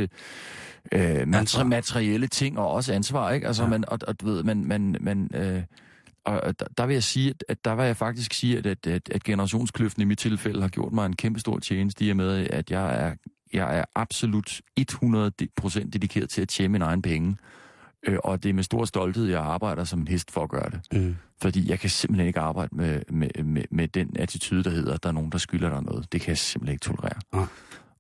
øh, Ansvar. materi- materielle ting og også ansvar, ikke? Altså, Ja. man, og, og du ved, man, man, man øh, og der, der vil jeg sige, at, at der vil jeg faktisk sige, at, at, at, at generationskløften i mit tilfælde har gjort mig en kæmpe stor tjeneste i og med, at jeg er, jeg er absolut 100% dedikeret til at tjene mine egne penge. Øh, og det er med stor stolthed, jeg arbejder som en hest for at gøre det. Mm. Fordi jeg kan simpelthen ikke arbejde med, med, med, med den attitude, der hedder, at der er nogen, der skylder dig noget. Det kan jeg simpelthen ikke tolerere. Nej.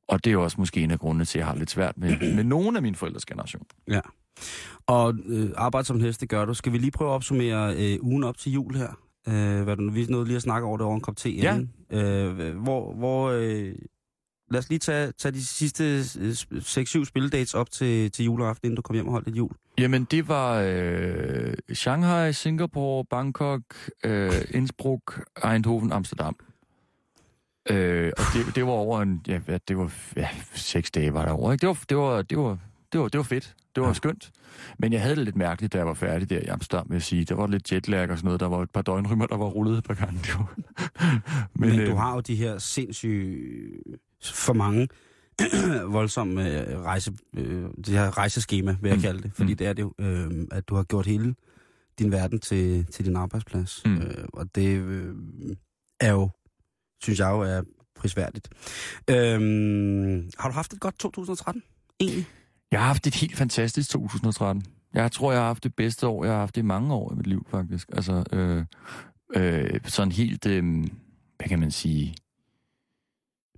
Og det er jo også måske en af grundene til, at jeg har lidt svært med, med nogen af mine forældres generation. Ja. Og øh, arbejde som hest, det gør du. Skal vi lige prøve at opsummere øh, ugen op til jul her? Øh, hvad du, vi nåede lige at snakke over det over en kop te Ja. inden. Øh, hvor, hvor, øh, lad os lige tage, tage de sidste øh, 6-7 spilledates op til, til juleaften, inden du kom hjem og holdt dit jul. Jamen, det var øh, Shanghai, Singapore, Bangkok, øh, Innsbruck, Eindhoven, Amsterdam. Øh, og det, det var over en, ja, det var ja, seks dage var der over, ikke? Det var, det var, det var, det var, det var fedt. Det var Ja. skønt. Men jeg havde det lidt mærkeligt, da jeg var færdig der i Amsterdam, vil jeg sige. Der var lidt jetlag og sådan noget. Der var et par døgnrymmer, der var rullet et par gange. Det var... (laughs) Men, Men øh, du har jo de her sindssyge, for mange, (clears throat) voldsomme øh, rejse, øh, det her rejseskema, vil jeg Mm. kalde det. Fordi Mm. det er det jo, øh, at du har gjort hele din verden til, til din arbejdsplads. Mm. Øh, og det øh, er jo, synes jeg jo, er prisværdigt. Øh, har du haft et godt 2013, egentlig? Jeg har haft et helt fantastisk 2013. Jeg tror, jeg har haft det bedste år, jeg har haft det i mange år i mit liv, faktisk. Altså, øh, øh, sådan helt, øh, hvad kan man sige,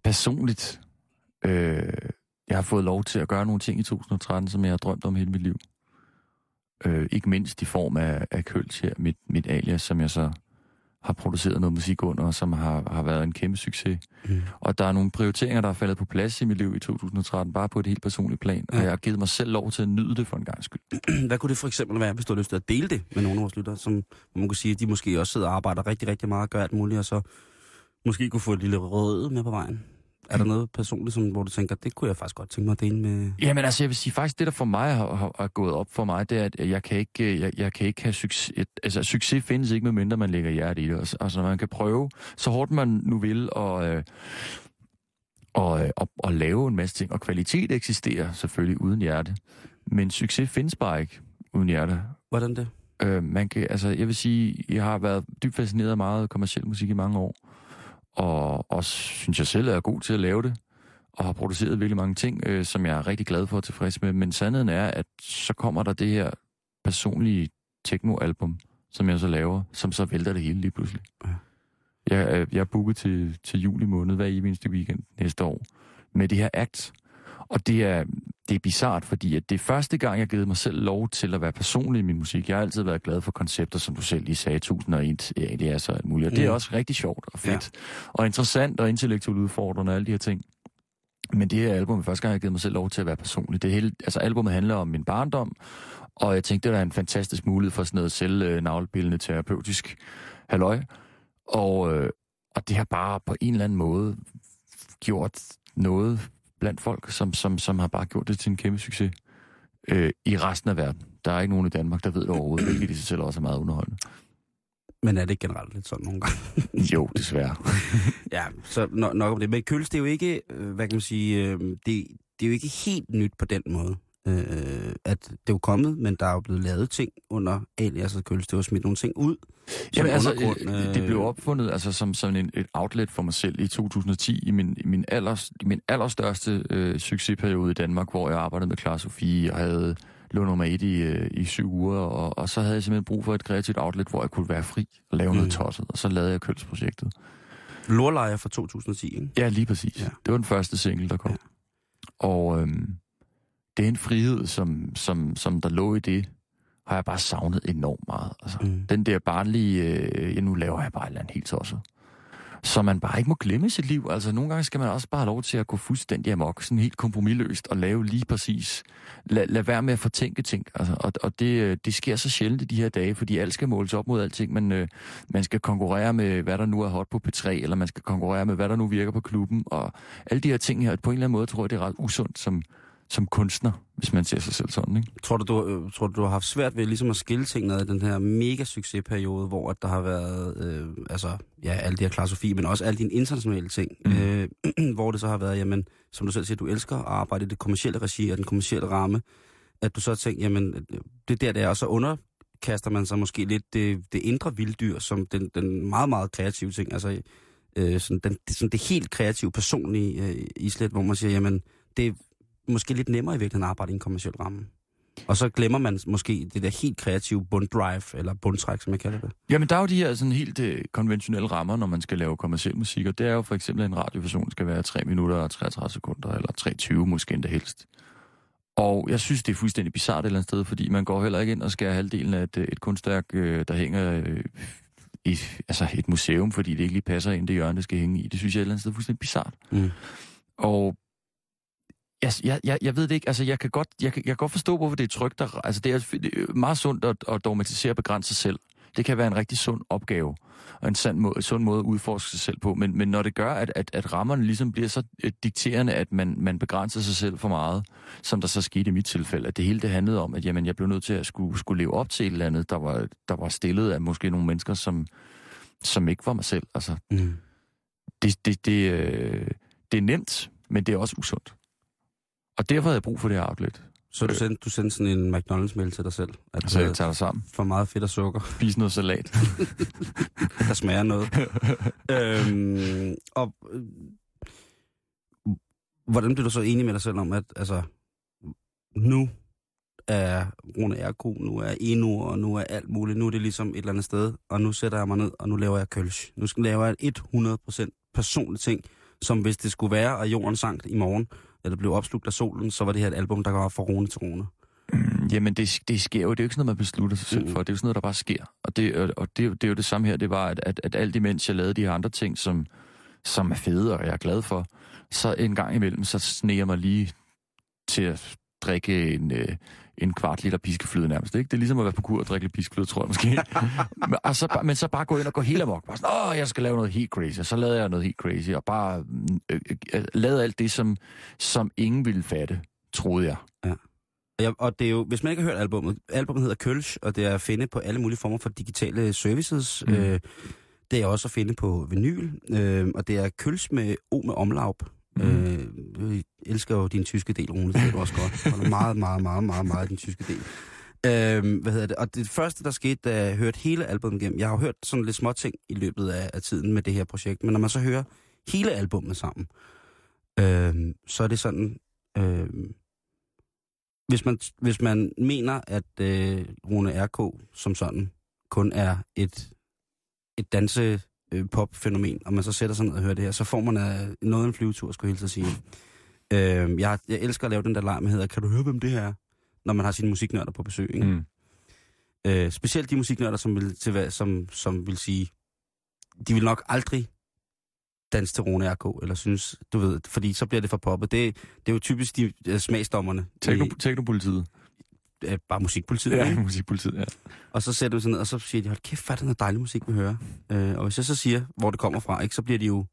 personligt. Øh, jeg har fået lov til at gøre nogle ting i 2013, som jeg har drømt om hele mit liv. Øh, ikke mindst i form af, af Køls her, mit, mit alias, som jeg så har produceret noget musik under, og som har, har været en kæmpe succes. Mm. Og der er nogle prioriteringer, der er faldet på plads i mit liv i 2013, bare på et helt personligt plan. Ja. Og jeg har givet mig selv lov til at nyde det for en gang skyld. (clears throat) Hvad kunne det for eksempel være, hvis du har lyst til at dele det med nogle af vores lyttere, som man kunne sige, at de måske også sidder og arbejder rigtig, rigtig meget og gør alt muligt, og så måske kunne få et lille rød med på vejen? Er der noget personligt, som, hvor du tænker, det kunne jeg faktisk godt tænke mig at dele med... Jamen altså, jeg vil sige, faktisk det, der for mig har, har, har gået op for mig, det er, at jeg kan ikke, jeg, jeg kan ikke have succes. Altså, succes findes ikke, medmindre man lægger hjerte i det. Altså, altså, man kan prøve, så hårdt man nu vil, og, øh, og, øh, og, og lave en masse ting. Og kvalitet eksisterer selvfølgelig uden hjerte. Men succes findes bare ikke uden hjerte. Hvordan det? Øh, man kan, altså, jeg vil sige, jeg har været dybt fascineret af meget kommersiel musik i mange år. Og også synes jeg selv er god til at lave det. Og har produceret virkelig mange ting, øh, som jeg er rigtig glad for og tilfreds med. Men sandheden er, at så kommer der det her personlige techno-album, som jeg så laver, som så vælter det hele lige pludselig. Jeg, er- jeg er booket til, til juli måned, hver eneste weekend næste år, med det her act. Og det er, det er bizart, fordi at det er første gang, jeg har givet mig selv lov til at være personlig i min musik. Jeg har altid været glad for koncepter, som du selv lige sagde, 1001 alias og alt muligt. Og det er Mm. også rigtig sjovt og fedt. Ja. Og interessant og intellektuelt udfordrende og alle de her ting. Men det her album er første gang, jeg har givet mig selv lov til at være personlig. Det hele, altså albumet handler om min barndom, og jeg tænkte, det var en fantastisk mulighed for sådan noget selvnavlebildende terapeutisk halløj. Og, øh, og det har bare på en eller anden måde gjort noget blandt folk, som, som, som har bare gjort det til en kæmpe succes øh, i resten af verden. Der er ikke nogen i Danmark, der ved det overhovedet, hvilket i sig selv også er meget underholdende. Men er det ikke generelt lidt sådan nogle gange? (laughs) Jo, desværre. (laughs) Ja, så no- nok om det. Men Køls, det er jo ikke, øh, hvad kan man sige, øh, det, det er jo ikke helt nyt på den måde. Øh, at det er jo kommet, men der er jo blevet lavet ting under alias og Køls. Det var smidt nogle ting ud. Jamen, altså, øh, det blev opfundet altså, som, som en, et outlet for mig selv i 2010, i min, i min, allers, min allerstørste øh, succesperiode i Danmark, hvor jeg arbejdede med Clara Sofie og havde lå nummer et i, øh, i syv uger, og, og så havde jeg simpelthen brug for et kreativt outlet, hvor jeg kunne være fri og lave mm. noget tosset, og så lavede jeg Kølsprojektet. Lorlejer fra 2010, ikke? Ja, lige præcis. Ja. Det var den første single, der kom. Ja. Og øhm, det er en frihed, som, som, som der lå i det, har jeg bare savnet enormt meget. Altså, Mm. Den der barnlige, øh, ja, nu laver jeg bare et eller andet helt tosset. Som man bare ikke må glemme sit liv. Altså, nogle gange skal man også bare have lov til at gå fuldstændig amok, sådan helt kompromilløst, og lave lige præcis. Lad, lad være med at fortænke ting. Altså, og og det, øh, det sker så sjældent i de her dage, fordi alt skal måles op mod alting. Men øh, man skal konkurrere med, hvad der nu er hot på P3, eller man skal konkurrere med, hvad der nu virker på klubben. Og alle de her ting her, på en eller anden måde, tror jeg, det er ret usundt som, som kunstner, hvis man ser sig selv sådan, ikke? Tror du, du, øh, tror du, du har haft svært ved ligesom at skille tingene i den her mega succesperiode, hvor at der har været, øh, altså, ja, alle de her Clara Sofie, men også alle dine internationale ting, mm. Øh, (clears throat) hvor det så har været, jamen, som du selv siger, du elsker at arbejde i det kommercielle regi og den kommercielle ramme, at du så har tænkt, jamen, det er der, det er, og så underkaster man sig måske lidt det, det indre vilddyr, som den, den meget, meget kreative ting, altså, øh, sådan, den, sådan det helt kreative, personlige øh, islet, hvor man siger, jamen, det måske lidt nemmere i virkeligheden at arbejde i en kommerciel ramme. Og så glemmer man måske det der helt kreative bunddrive, eller bundtræk, som jeg kalder det. Jamen, der er jo de her sådan helt øh, konventionelle rammer, når man skal lave kommersiel musik, og det er jo for eksempel, at en radioversion skal være 3 minutter og 33 sekunder, eller 3.20 måske endda helst. Og jeg synes, det er fuldstændig bizart et eller andet sted, fordi man går heller ikke ind og skærer halvdelen af et, øh, et kunstværk, øh, der hænger øh, i altså et museum, fordi det ikke lige passer ind det hjørne, det skal hænge i. Det synes jeg et eller andet sted er fuldstændig bizart. Mm. Og jeg, jeg, jeg, jeg ved det ikke, altså jeg kan godt, jeg jeg kan godt forstå, hvorfor det er trygt. Der, altså det er, det meget sundt at, at dogmatisere og begrænse sig selv. Det kan være en rigtig sund opgave, og en sand måde, sund måde at udforske sig selv på. Men, men når det gør, at, at, at rammerne ligesom bliver så øh, dikterende, at man, man begrænser sig selv for meget, som der så skete i mit tilfælde, at det hele det handlede om, at jamen, jeg blev nødt til at skulle, skulle leve op til et eller andet, der var, der var stillet af måske nogle mennesker, som, som ikke var mig selv. Altså, Mm. det, det, det, øh, det er nemt, men det er også usundt. Og derfor havde jeg brug for det her outlet. Så du sendte, du sendte sådan en McDonald's-mail til dig selv? At Så øh, jeg tager dig sammen. for meget fedt og sukker, Spis noget salat. (laughs) der smager noget. (laughs) øhm, og øh, hvordan blev du så enig med dig selv om, at altså, nu er Rune RK, nu er Eno, og nu er alt muligt. Nu er det ligesom et eller andet sted, og nu sætter jeg mig ned, og nu laver jeg kølsch. Nu skal jeg et 100% personligt ting, som hvis det skulle være, at jorden sank i morgen, eller blev opslugt af solen, så var det her et album, der var fra Rune til Rune. Mm, Jamen, det, det sker jo. Det er jo ikke sådan noget, man beslutter sig selv Mm. for. Det er jo sådan noget, der bare sker. Og det, og- det, det er jo det samme her. Det var, at, at, at alt imens jeg lavede de her andre ting, som, som er fede, og jeg er glad for, så en gang imellem, så sneger jeg mig lige til at drikke en, øh, en kvart liter piskefløde nærmest. Ikke? Det er ligesom at være på kur og drikke lidt piskefløde, tror jeg måske. (laughs) men, og så, men så bare gå ind og gå helt amok. Bare sådan, åh, jeg skal lave noget helt crazy. Og så lavede jeg noget helt crazy, og bare øh, øh, lavede alt det, som, som ingen ville fatte, troede jeg. Ja, og det er jo, hvis man ikke har hørt albummet, albummet hedder Kølsch, og det er at finde på alle mulige former for digitale services. Mm. Øh, det er også at finde på vinyl, øh, og det er Kølsch med O med omlaup. Mm. Øh, jeg elsker jo din tyske del, Rune, det ved du også godt. Og meget, meget, meget, meget, meget din tyske del. Øh, hvad hedder det? Og det første, der skete, da jeg hørte hele albumet igennem, jeg har jo hørt sådan lidt små ting i løbet af, af tiden med det her projekt, men når man så hører hele albumet sammen, øh, så er det sådan, øh, hvis man, hvis man mener, at øh, Rune RK som sådan kun er et, et danse øh, pop-fænomen, og man så sætter sig ned og hører det her, så får man øh, noget af en flyvetur, skulle jeg hilse at sige. Øh, jeg, jeg elsker at lave den der leg, man hedder, kan du høre, hvem det her er? Når man har sine musiknørder på besøg. Ikke? Mm. Øh, specielt de musiknørder, som vil, til, som, som vil sige, de vil nok aldrig danse til Rune RK, eller synes, du ved, fordi så bliver det for poppet. Det, det er jo typisk de uh, smagsdommerne. Tekno, i, teknopolitiet. Uh, bare musikpolitiet. Ja, ikke? musikpolitiet, ja. Og så sætter vi sig ned, og så siger de, hold kæft, hvad er det noget dejlig musik, vi hører. Øh, og hvis jeg så siger, hvor det kommer fra, ikke, så bliver de jo...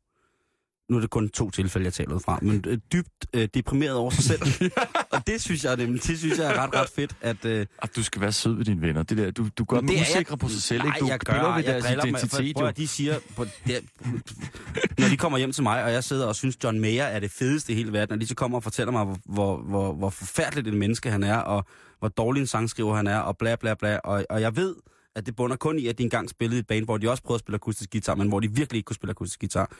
Nu er det kun to tilfælde, jeg taler ud fra, men øh, dybt øh, deprimeret over sig selv. (laughs) og det synes jeg nemlig, det synes jeg er ret, ret fedt, at... Øh, Og du skal være sød ved dine venner. Det der, du, du gør dem usikre jeg- på sig selv, Nej, ikke? Du jeg gør, ved jeg deres identitet, Prøv, jo. at de siger, på, det, når de kommer hjem til mig, og jeg sidder og synes, John Mayer er det fedeste i hele verden, og de så kommer og fortæller mig, hvor, hvor, hvor, hvor forfærdeligt en menneske han er, og hvor dårlig en sangskriver han er, og bla bla bla, og, og jeg ved, at det bunder kun i, at de engang spillede i et band, hvor de også prøvede at spille akustisk guitar, men hvor de virkelig ikke kunne spille akustisk guitar.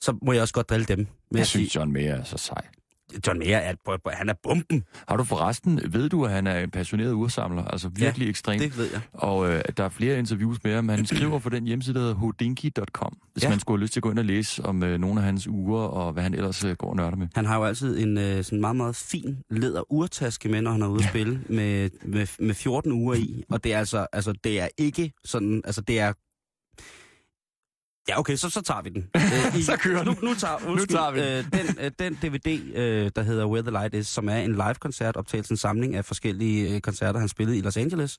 Så må jeg også godt drille dem. Men Jeg synes, John Mayer er så sej. John Mayer er, han er bomben. Har du forresten, ved du, at han er en passioneret ursamler? Altså virkelig ja, ekstrem. Det ved jeg. Og øh, der er flere interviews med ham. Han (clears throat) skriver på den hjemmeside, der hedder hodinky.com, hvis Ja. man skulle have lyst til at gå ind og læse om øh, nogle af hans uger, og hvad han ellers øh, går og nørder med. Han har jo altid en øh, sådan meget, meget fin læder urtaske med, når han er ude at spille, med, med, med 14 uger i. Og det er altså, altså, det er ikke sådan, altså det er... Ja, okay, så, så tager vi den. (laughs) Øh, i, Så kører nu, den. nu tager, undskyld, tager vi den. Øh, den, øh, den DVD, øh, der hedder Where the Light Is, som er en live-koncert, optagelse en samling af forskellige øh, koncerter, han spillede i Los Angeles,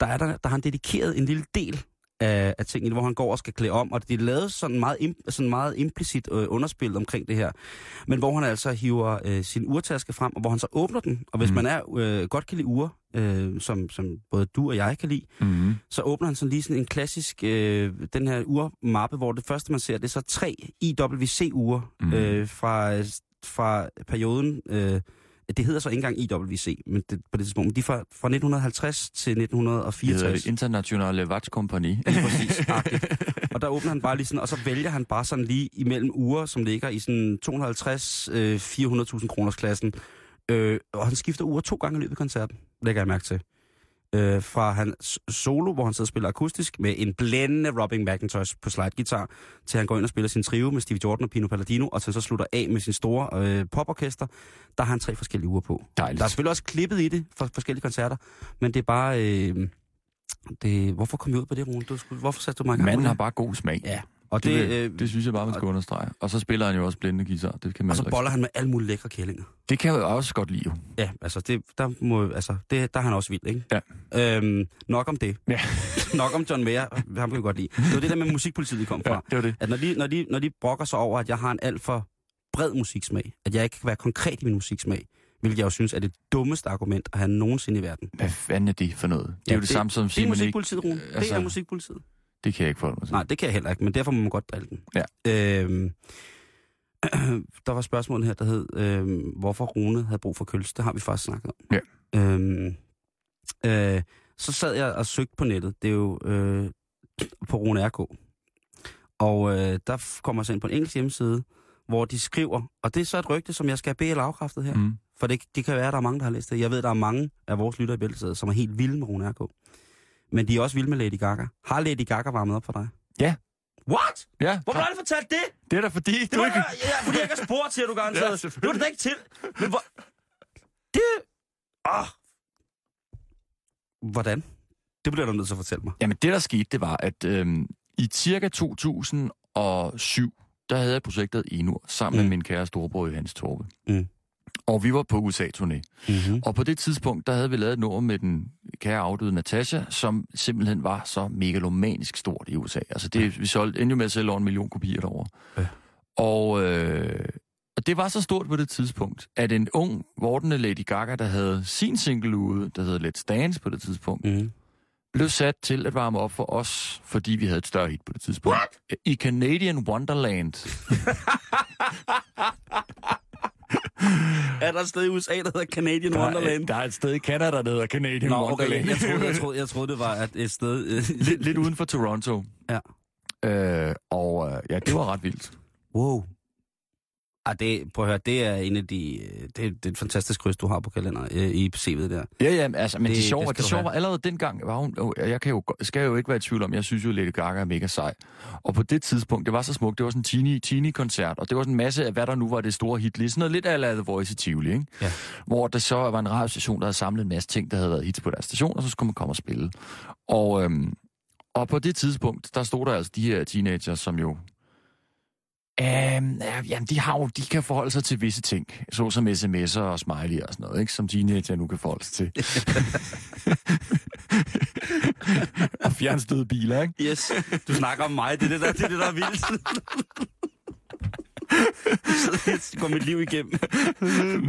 der, er der, der har han dedikeret en lille del af, af tingene, hvor han går og skal klæde om, og det er lavet sådan meget, im, sådan meget implicit øh, underspil omkring det her, men hvor han altså hiver øh, sin urtaske frem, og hvor han så åbner den, og hvis mm. man er øh, godt kan lide ure, øh, som, som både du og jeg kan lide, Mm-hmm. så åbner han sådan lige sådan en klassisk, øh, den her urmappe, hvor det første man ser, det er så tre IWC-ure Mhm. mm. øh, fra, fra perioden, øh, det hedder så ikke engang IWC, men det, på det tidspunkt, men de er fra, fra 1950 til Det hedder 1964. det Internationale Watchkompagni. Lige præcis. (laughs) Og der åbner han bare lige sådan, og så vælger han bare sådan lige imellem uger, som ligger i sådan 250 øh, 400.000 kroners klassen. Øh, og han skifter uger to gange i løbet af koncerten, lægger jeg mærke til. Øh, fra hans solo, hvor han sidder og spiller akustisk, med en blændende Robin McIntosh på slide-guitar, til han går ind og spiller sin trio med Stevie Jordan og Pino Palladino, og til så slutter af med sin store øh, poporkester. Der har han tre forskellige uger på. Dejligt. Der er selvfølgelig også klippet i det for forskellige koncerter, men det er bare... Øh, det, hvorfor kom jeg ud på det, Rune? Du, hvorfor satte du mig i gang Manden har bare god smag. Ja, og Det, det, det, øh, det synes jeg bare, man skal understrege. Og så spiller han jo også blændende guitar. Det kan man og så boller han med alle mulige lækre kællinger. Det kan jeg jo også godt lide. Ja, altså, det, der, må, altså det, der er han også vild, ikke? Ja. Øhm, nok om det. Ja. (laughs) nok om John Mayer, ham kan vi godt lide. Det var det der med musikpolitiet, de kom fra. Ja, det var det. At når de, når, de, når de brokker sig over, at jeg har en alt for bred musiksmag, at jeg ikke kan være konkret i min musiksmag, hvilket jeg jo synes er det dummeste argument at have nogensinde i verden. Hvad fanden er det for noget? Det er Ja, jo det, samme som Det er musikpolitiet, Rune. Det altså- er musikpolitiet. Det kan jeg ikke forholde mig til. Nej, det kan jeg heller ikke, men derfor må man godt drille den. Ja. Øhm, (clears throat) der var spørgsmålet her, der hed, øhm, hvorfor Rune havde brug for køls. Det har vi faktisk snakket om. Ja. Øhm, øh, så sad jeg og søgte på nettet. Det er jo øh, på Rune RK. Og øh, der kommer jeg så ind på en engelsk hjemmeside, hvor de skriver, og det er så et rygte, som jeg skal have eller afkræftet her. Mm. For det, det kan være, at der er mange, der har læst det. Jeg ved, der er mange af vores lyttere i bæltestedet, som er helt vilde med Rune RK. Men de er også vilde med Lady Gaga. Har Lady Gaga varmet op for dig? Ja. What? Ja, Hvorfor har du fortalt det? det er da fordi, Det du ikke... ikke... ja, fordi jeg ikke har spurgt til, at du garanteret. Ja, det var selvfølgelig. det da ikke til. Men hvor... Det... Ah. Hvordan? Det bliver du nødt til at fortælle mig. Jamen det, der skete, det var, at øhm, i cirka 2007, der havde jeg projektet Enur sammen mm. Mm. med min kære storebror Johannes Torbe. Mm. Og vi var på USA-turné. Mm-hmm. Og på det tidspunkt, der havde vi lavet et nummer med den kære afdøde Natasha, som simpelthen var så megalomanisk stort i USA. Altså det, vi solgte endnu med at sælge over en million kopier derovre. Ja. Og, øh, og det var så stort på det tidspunkt, at en ung, vordende Lady Gaga, der havde sin single ude, der hedder Let's Dance på det tidspunkt, Mm. blev sat til at varme op for os, fordi vi havde et større hit på det tidspunkt. What? I Canadian Wonderland. (laughs) Er der et sted i USA, der hedder Canadian Der er, Wonderland? der er et sted i Canada, der hedder Canadian Nå, okay. Wonderland. Jeg troede, jeg, troede, jeg troede, det var et, et sted... øh, lidt, lidt uden for Toronto. Ja. Øh, og øh, ja, det var ret vildt. Wow. Ah, det, prøv at høre, det er en af de... øh, Det, det er et fantastisk kryds, du har på kalender øh, i CV'et der. Ja, ja, altså, men det, Det- det sjove, det det, sjove allerede dengang, var hun, og jeg kan jo, skal jo ikke være i tvivl om, jeg synes jo, Lady Gaga er mega sej. Og på det tidspunkt, det var så smukt, det var sådan en teeny, teeny koncert, og det var sådan en masse af, hvad der nu var det store hit, lige sådan noget lidt af The Voice i Tivoli, ikke? Ja. Hvor der så var en radiostation, der havde samlet en masse ting, der havde været hits på deres station, og så skulle man komme og spille. Og, øhm, og på det tidspunkt, der stod der altså de her teenager, som jo Um, jamen, de, har jo, de kan forholde sig til visse ting, såsom sms'er og smiley og sådan noget, ikke? som teenager nu kan forholde sig til. (laughs) og fjernstøde biler, ikke? Yes, du snakker om mig. Det er det, der, det, er det, der er vildt. Jeg går mit liv igennem.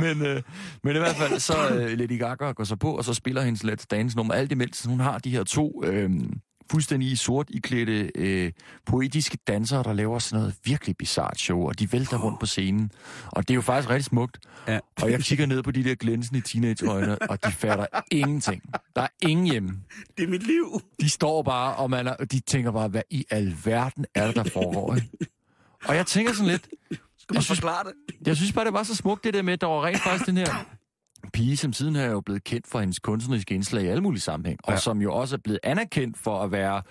men, øh, men i hvert fald, så øh, Lady Gaga går så på, og så spiller hendes Let's Dance nummer. Alt imens hun har de her to øh, fuldstændig i sort iklædte øh, poetiske dansere, der laver sådan noget virkelig bizart show, og de vælter rundt på scenen. Og det er jo faktisk rigtig smukt. Ja. Og jeg kigger ned på de der glænsende teenageøjne, og de fatter ingenting. Der er ingen hjemme. Det er mit liv. De står bare, og man er, de tænker bare, hvad i alverden er det, der foregår? Ikke? Og jeg tænker sådan lidt, Skal man forklare det? jeg synes bare, det var så smukt, det der med, at der var rent faktisk den her pige, som siden her er jo blevet kendt for hendes kunstneriske indslag i alle mulige sammenhæng, og Ja. som jo også er blevet anerkendt for at være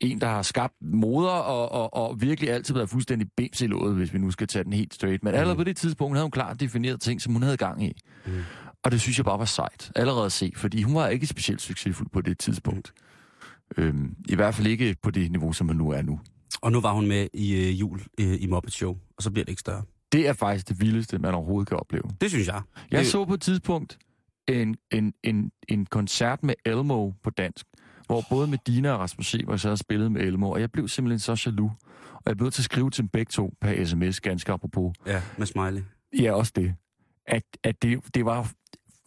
en, der har skabt moder, og, og, og virkelig altid været fuldstændig bims i låget, hvis vi nu skal tage den helt straight. Men allerede på det tidspunkt havde hun klart defineret ting, som hun havde gang i. Mm. Og det synes jeg bare var sejt, allerede at se, fordi hun var ikke specielt succesfuld på det tidspunkt. Øhm, I hvert fald ikke på det niveau, som hun nu er nu. Og nu var hun med i øh, jul øh, i Muppet Show, og så bliver det ikke større. Det er faktisk det vildeste, man overhovedet kan opleve. Det synes jeg. Jeg det, så på et tidspunkt en, en, en, en koncert med Elmo på dansk, hvor både Medina og Rasmus Sebak så havde spillet med Elmo, og jeg blev simpelthen så jaloux. Og jeg blev til at skrive til dem begge to per sms, ganske apropos. Ja, med smiley. Ja, også det. At, at det, det var...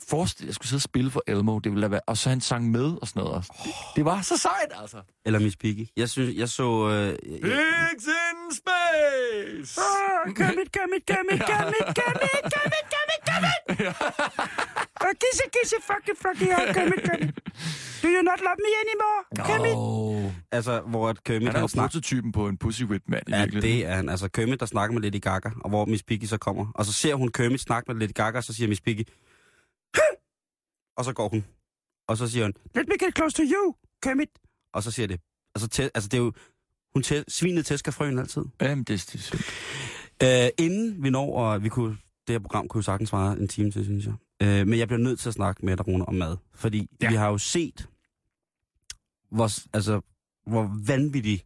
Forestil, jeg skulle sidde og spille for Elmo, det ville da være, og så han sang med og sådan noget også. Det, det var så sejt, altså. Eller Miss Piggy. Jeg synes, jeg så... Øh, jeg, Pigs in space! Kermit, Kermit, Kermit, Kermit, Kermit, Kermit, Kermit, Kermit! Uh, kisse, kisse, fucking, fucking, yeah, Kermit, Kermit. Do you not love me anymore, Kermit? Oh. Altså, hvor at Kermit Han er jo snakker... prototypen på en pussy whip mand i Ja, virkeligheden. det er han. Altså, Kermit, der snakker med Lady Gaga, og hvor Miss Piggy så kommer. Og så ser hun Kermit snakke med Lady Gaga, og så siger Miss Piggy... Og så går hun. Og så siger hun, let me get close to you, Kermit. Og så siger det. Altså, tæ- altså det er jo... Hun tæ- svinet tæsker frøen altid. Jamen, det, det er synd. Øh, inden vi når, og vi kunne, det her program kunne jo sagtens vare en time til, synes jeg. Øh, men jeg bliver nødt til at snakke med dig, Rune, om mad. Fordi. Ja. vi har jo set, hvor, altså, hvor vanvittigt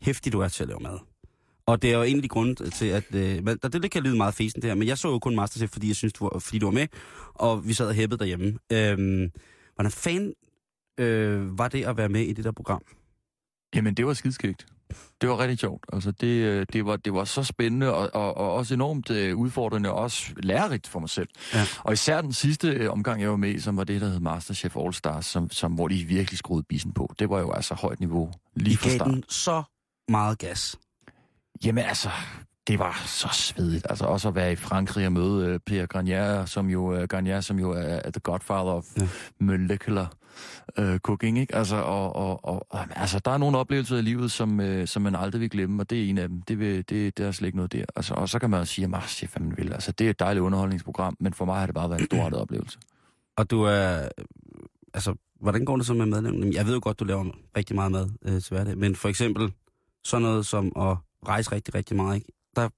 hæftig du er til at lave mad. Og det er jo en af de grunde til, at... Øh, men- det, det kan lyde meget fesen det her, men jeg så jo kun Masterchef, fordi jeg synes, du var, fordi du var med, og vi sad og hæppede derhjemme. Øh, hvordan fanden øh, var det at være med i det der program? Jamen, det var skidskægt. Det var rigtig sjovt. Altså, det, øh, det, var, det var så spændende og, og, og også enormt øh, udfordrende og også lærerigt for mig selv. Ja. Og især den sidste øh, omgang, jeg var med som var det, der hed Masterchef All Stars, som, som, hvor de virkelig skruede bissen på. Det var jo altså højt niveau lige I fra gav start. den så meget gas. Jamen altså, det var så svedigt. Altså også at være i Frankrig og møde øh, Pierre Garnier, som jo, øh, Garnier, som jo er, er the godfather of Ja. molecular øh, cooking, ikke? Altså, og, og, og, altså, der er nogle oplevelser i livet, som, øh, som man aldrig vil glemme, og det er en af dem. Det, vil, det, det er slet ikke noget der. Altså, og så kan man jo sige, at hvad man vil. Altså, det er et dejligt underholdningsprogram, men for mig har det bare været en stor oplevelse. Og du er... Altså, hvordan går det så med madlavning? Jeg ved jo godt, du laver rigtig meget mad øh, til hverdag, men for eksempel sådan noget som at rejse rigtig, rigtig meget, ikke? Der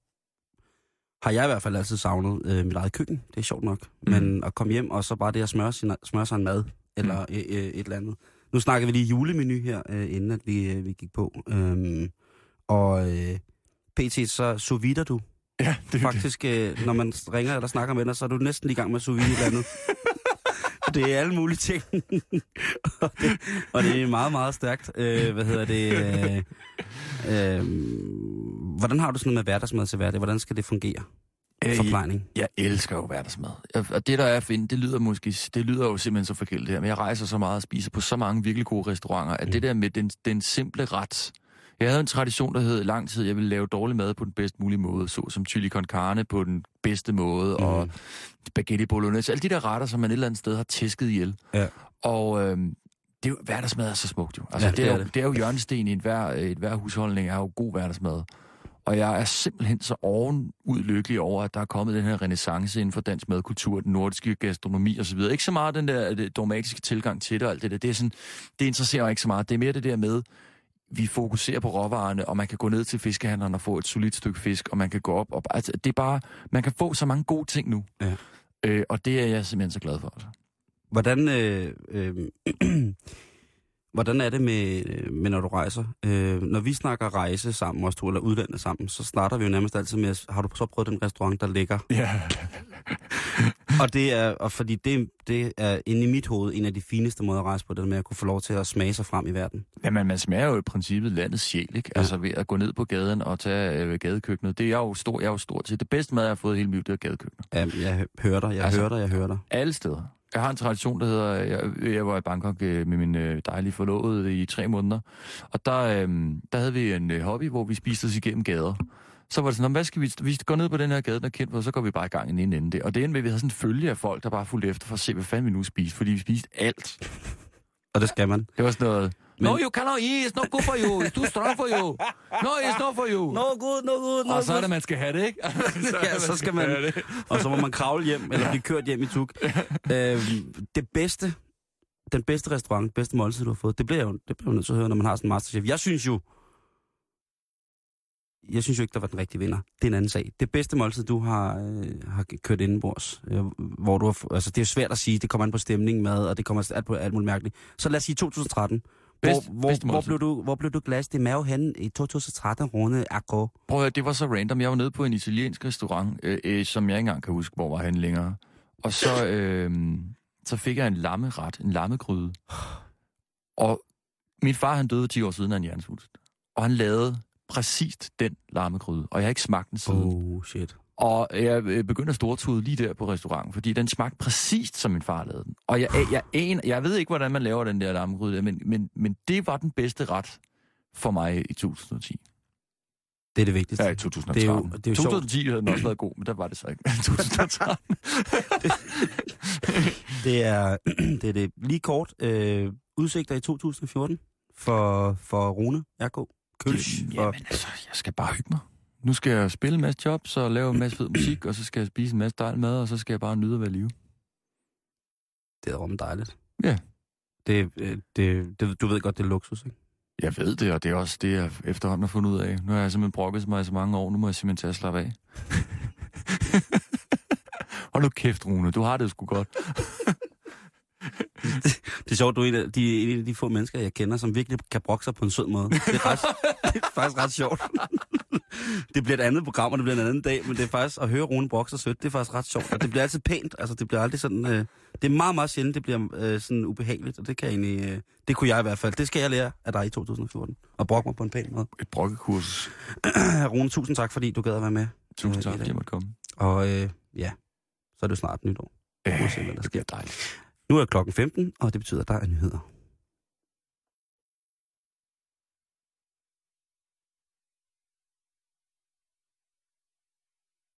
har jeg i hvert fald altid savnet øh, mit eget køkken. Det er sjovt nok. Mm. Men at komme hjem, og så bare det at smøre, sin, smøre sig en mad, eller mm. øh, øh, et eller andet. Nu snakker vi lige julemenu her, øh, inden at vi, øh, vi gik på. Øhm, og øh, pt. så sous vider du Ja, det faktisk, øh, når man ringer eller snakker med dig, så er du næsten i gang med at sous vide et eller andet. (laughs) det er alle mulige ting. (laughs) og, det, og det er meget, meget stærkt. Øh, hvad hedder det? Øh, øh, hvordan har du sådan noget med hverdagsmad til hverdag? Hvordan skal det fungere? Øh, Forplejning. Jeg elsker jo hverdagsmad. Jeg- Og det, der er at finde, det lyder måske, det lyder jo simpelthen så forkert her, men jeg rejser så meget og spiser på så mange virkelig gode restauranter, at mm. det der med den, den simple ret. Jeg havde en tradition, der hed lang tid, jeg ville lave dårlig mad på den bedst mulige måde, så som chili con carne på den bedste måde, mm. og spaghetti bolognese, alle de der retter, som man et eller andet sted har tæsket ihjel. Ja. Og øhm, det er jo, hverdagsmad er så smukt jo. Altså, Ja, det, det er jo, det. det er jo hjørnesten i et hver, et hver husholdning, er jo god hverdagsmad. Og jeg er simpelthen så ovenud lykkelig over, at der er kommet den her renaissance inden for dansk madkultur, den nordiske gastronomi osv. Ikke så meget den der det dogmatiske tilgang til det og alt det der. Det, er sådan, det interesserer mig ikke så meget. Det er mere det der med, vi fokuserer på råvarerne, og man kan gå ned til fiskehandleren og få et solidt stykke fisk, og man kan gå op. Og, altså, det er bare, man kan få så mange gode ting nu. Ja. Øh, og det er jeg simpelthen så glad for. Altså. Hvordan, øh, øh, (clears throat) hvordan er det med, med, når du rejser? Øh, når vi snakker rejse sammen, os to, eller udlandet sammen, så starter vi jo nærmest altid med, har du så prøvet den restaurant, der ligger? Ja. (laughs) og det er, og fordi det, det er inde i mit hoved en af de fineste måder at rejse på, det der med at kunne få lov til at smage sig frem i verden. Jamen, man smager jo i princippet landets sjæl, ikke? Ja. Altså ved at gå ned på gaden og tage øh, gadekøkkenet. Det er jeg jo stor, jeg er jo stor til. Det bedste mad, jeg har fået hele mit liv, det er gadekøkkenet. Ja, jeg hø- hører dig, jeg Altså- hører dig, jeg hører dig. Alle steder. Jeg har en tradition, der hedder, jeg, jeg var i Bangkok øh, med min øh, dejlige forlovede i tre måneder, og der, øh, der havde vi en øh, hobby, hvor vi spiste os igennem gader. Så var det sådan, "Nå, hvad skal vi, vi går ned på den her gade, der er kendt for, så går vi bare i gang i den ende ende. Og det endte med, at vi havde sådan en følge af folk, der bare fulgte efter for at se, hvad fanden vi nu spiste, fordi vi spiste alt. Og det skal man. Det var sådan noget, Men- No, you cannot eat, it's not good for you, it's too strong for you. No, it's not for you. No good, no good, no og så er det, man skal have det, ikke? (laughs) ja, så skal man, og så må man kravle hjem, eller blive kørt hjem i tuk. øh, det bedste, den bedste restaurant, det bedste måltid, du har fået, det bliver jo, det bliver jo nødt til at høre, når man har sådan en masterchef. Jeg synes jo, jeg synes jo ikke, der var den rigtige vinder. Det er en anden sag. Det bedste måltid, du har, øh, har kørt indenbords, øh, hvor du har, altså det er jo svært at sige, det kommer an på stemning, mad, og det kommer alt på alt muligt mærkeligt. Så lad os sige 2013. Bedst- hvor, hvor, hvor, blev du, hvor blev du glas i mave hen i 2013 runde Akko? Prøv at høre, det var så random. Jeg var nede på en italiensk restaurant, øh, øh, som jeg ikke engang kan huske, hvor var han længere. Og så, øh, så fik jeg en lammeret, en lammegryde. Og min far, han døde 10 år siden af en hjernesvulst. Og han lavede præcis den lammegryde, og jeg har ikke smagt den siden. Oh, shit. Og jeg øh, begyndte at stortude lige der på restauranten, fordi den smagte præcis, som min far lavede den. Og jeg, jeg, jeg, jeg ved ikke, hvordan man laver den der lammegryde, men, men, men det var den bedste ret for mig i 2010. Det er det vigtigste. Ja, i 2013. Det er jo- det er jo sjovt. 2010 havde den også været god, men der var det så ikke. 2013. (laughs) (laughs) Det er (clears throat) det, er det lige kort. Øh, udsigter i 2014 for, for Rune R.K. Kølsch. For, Jamen altså, jeg skal bare hygge mig. Nu skal jeg spille en masse jobs og lave en masse fed musik, og så skal jeg spise en masse dejlig mad, og så skal jeg bare nyde at være live. det er rum dejligt. Ja. Det, øh, det, det, du ved godt, det er luksus, ikke? Jeg ved det, og det er også det, jeg efterhånden har fundet ud af. Nu har jeg simpelthen brokket mig i så mange år, nu må jeg simpelthen tage at slappe af. (laughs) Hold nu kæft, Rune, du har det sgu godt. Det er sjovt, du er en af de, en af de få mennesker, jeg kender, som virkelig kan brokke sig på en sød måde. Det er, ret, (laughs) det er faktisk ret sjovt. Det bliver et andet program, og det bliver en anden dag, men det er faktisk at høre Rune brokke sig sødt, det er faktisk ret sjovt. Og det bliver altid pænt, altså det bliver aldrig sådan... Øh, det er meget, meget sjældent, det bliver øh, sådan ubehageligt, og det kan egentlig... Øh, det kunne jeg i hvert fald. Det skal jeg lære af dig i 2014. Og brokke mig på en pæn måde. Et brokkekurs. (clears throat) Rune, tusind tak, fordi du gad at være med. Tusind Øh, tak, i fordi jeg måtte komme. Og øh, ja, så er det jo snart nytår. Øh, det bliver dejligt. Nu er klokken 15, og det betyder, at der er nyheder.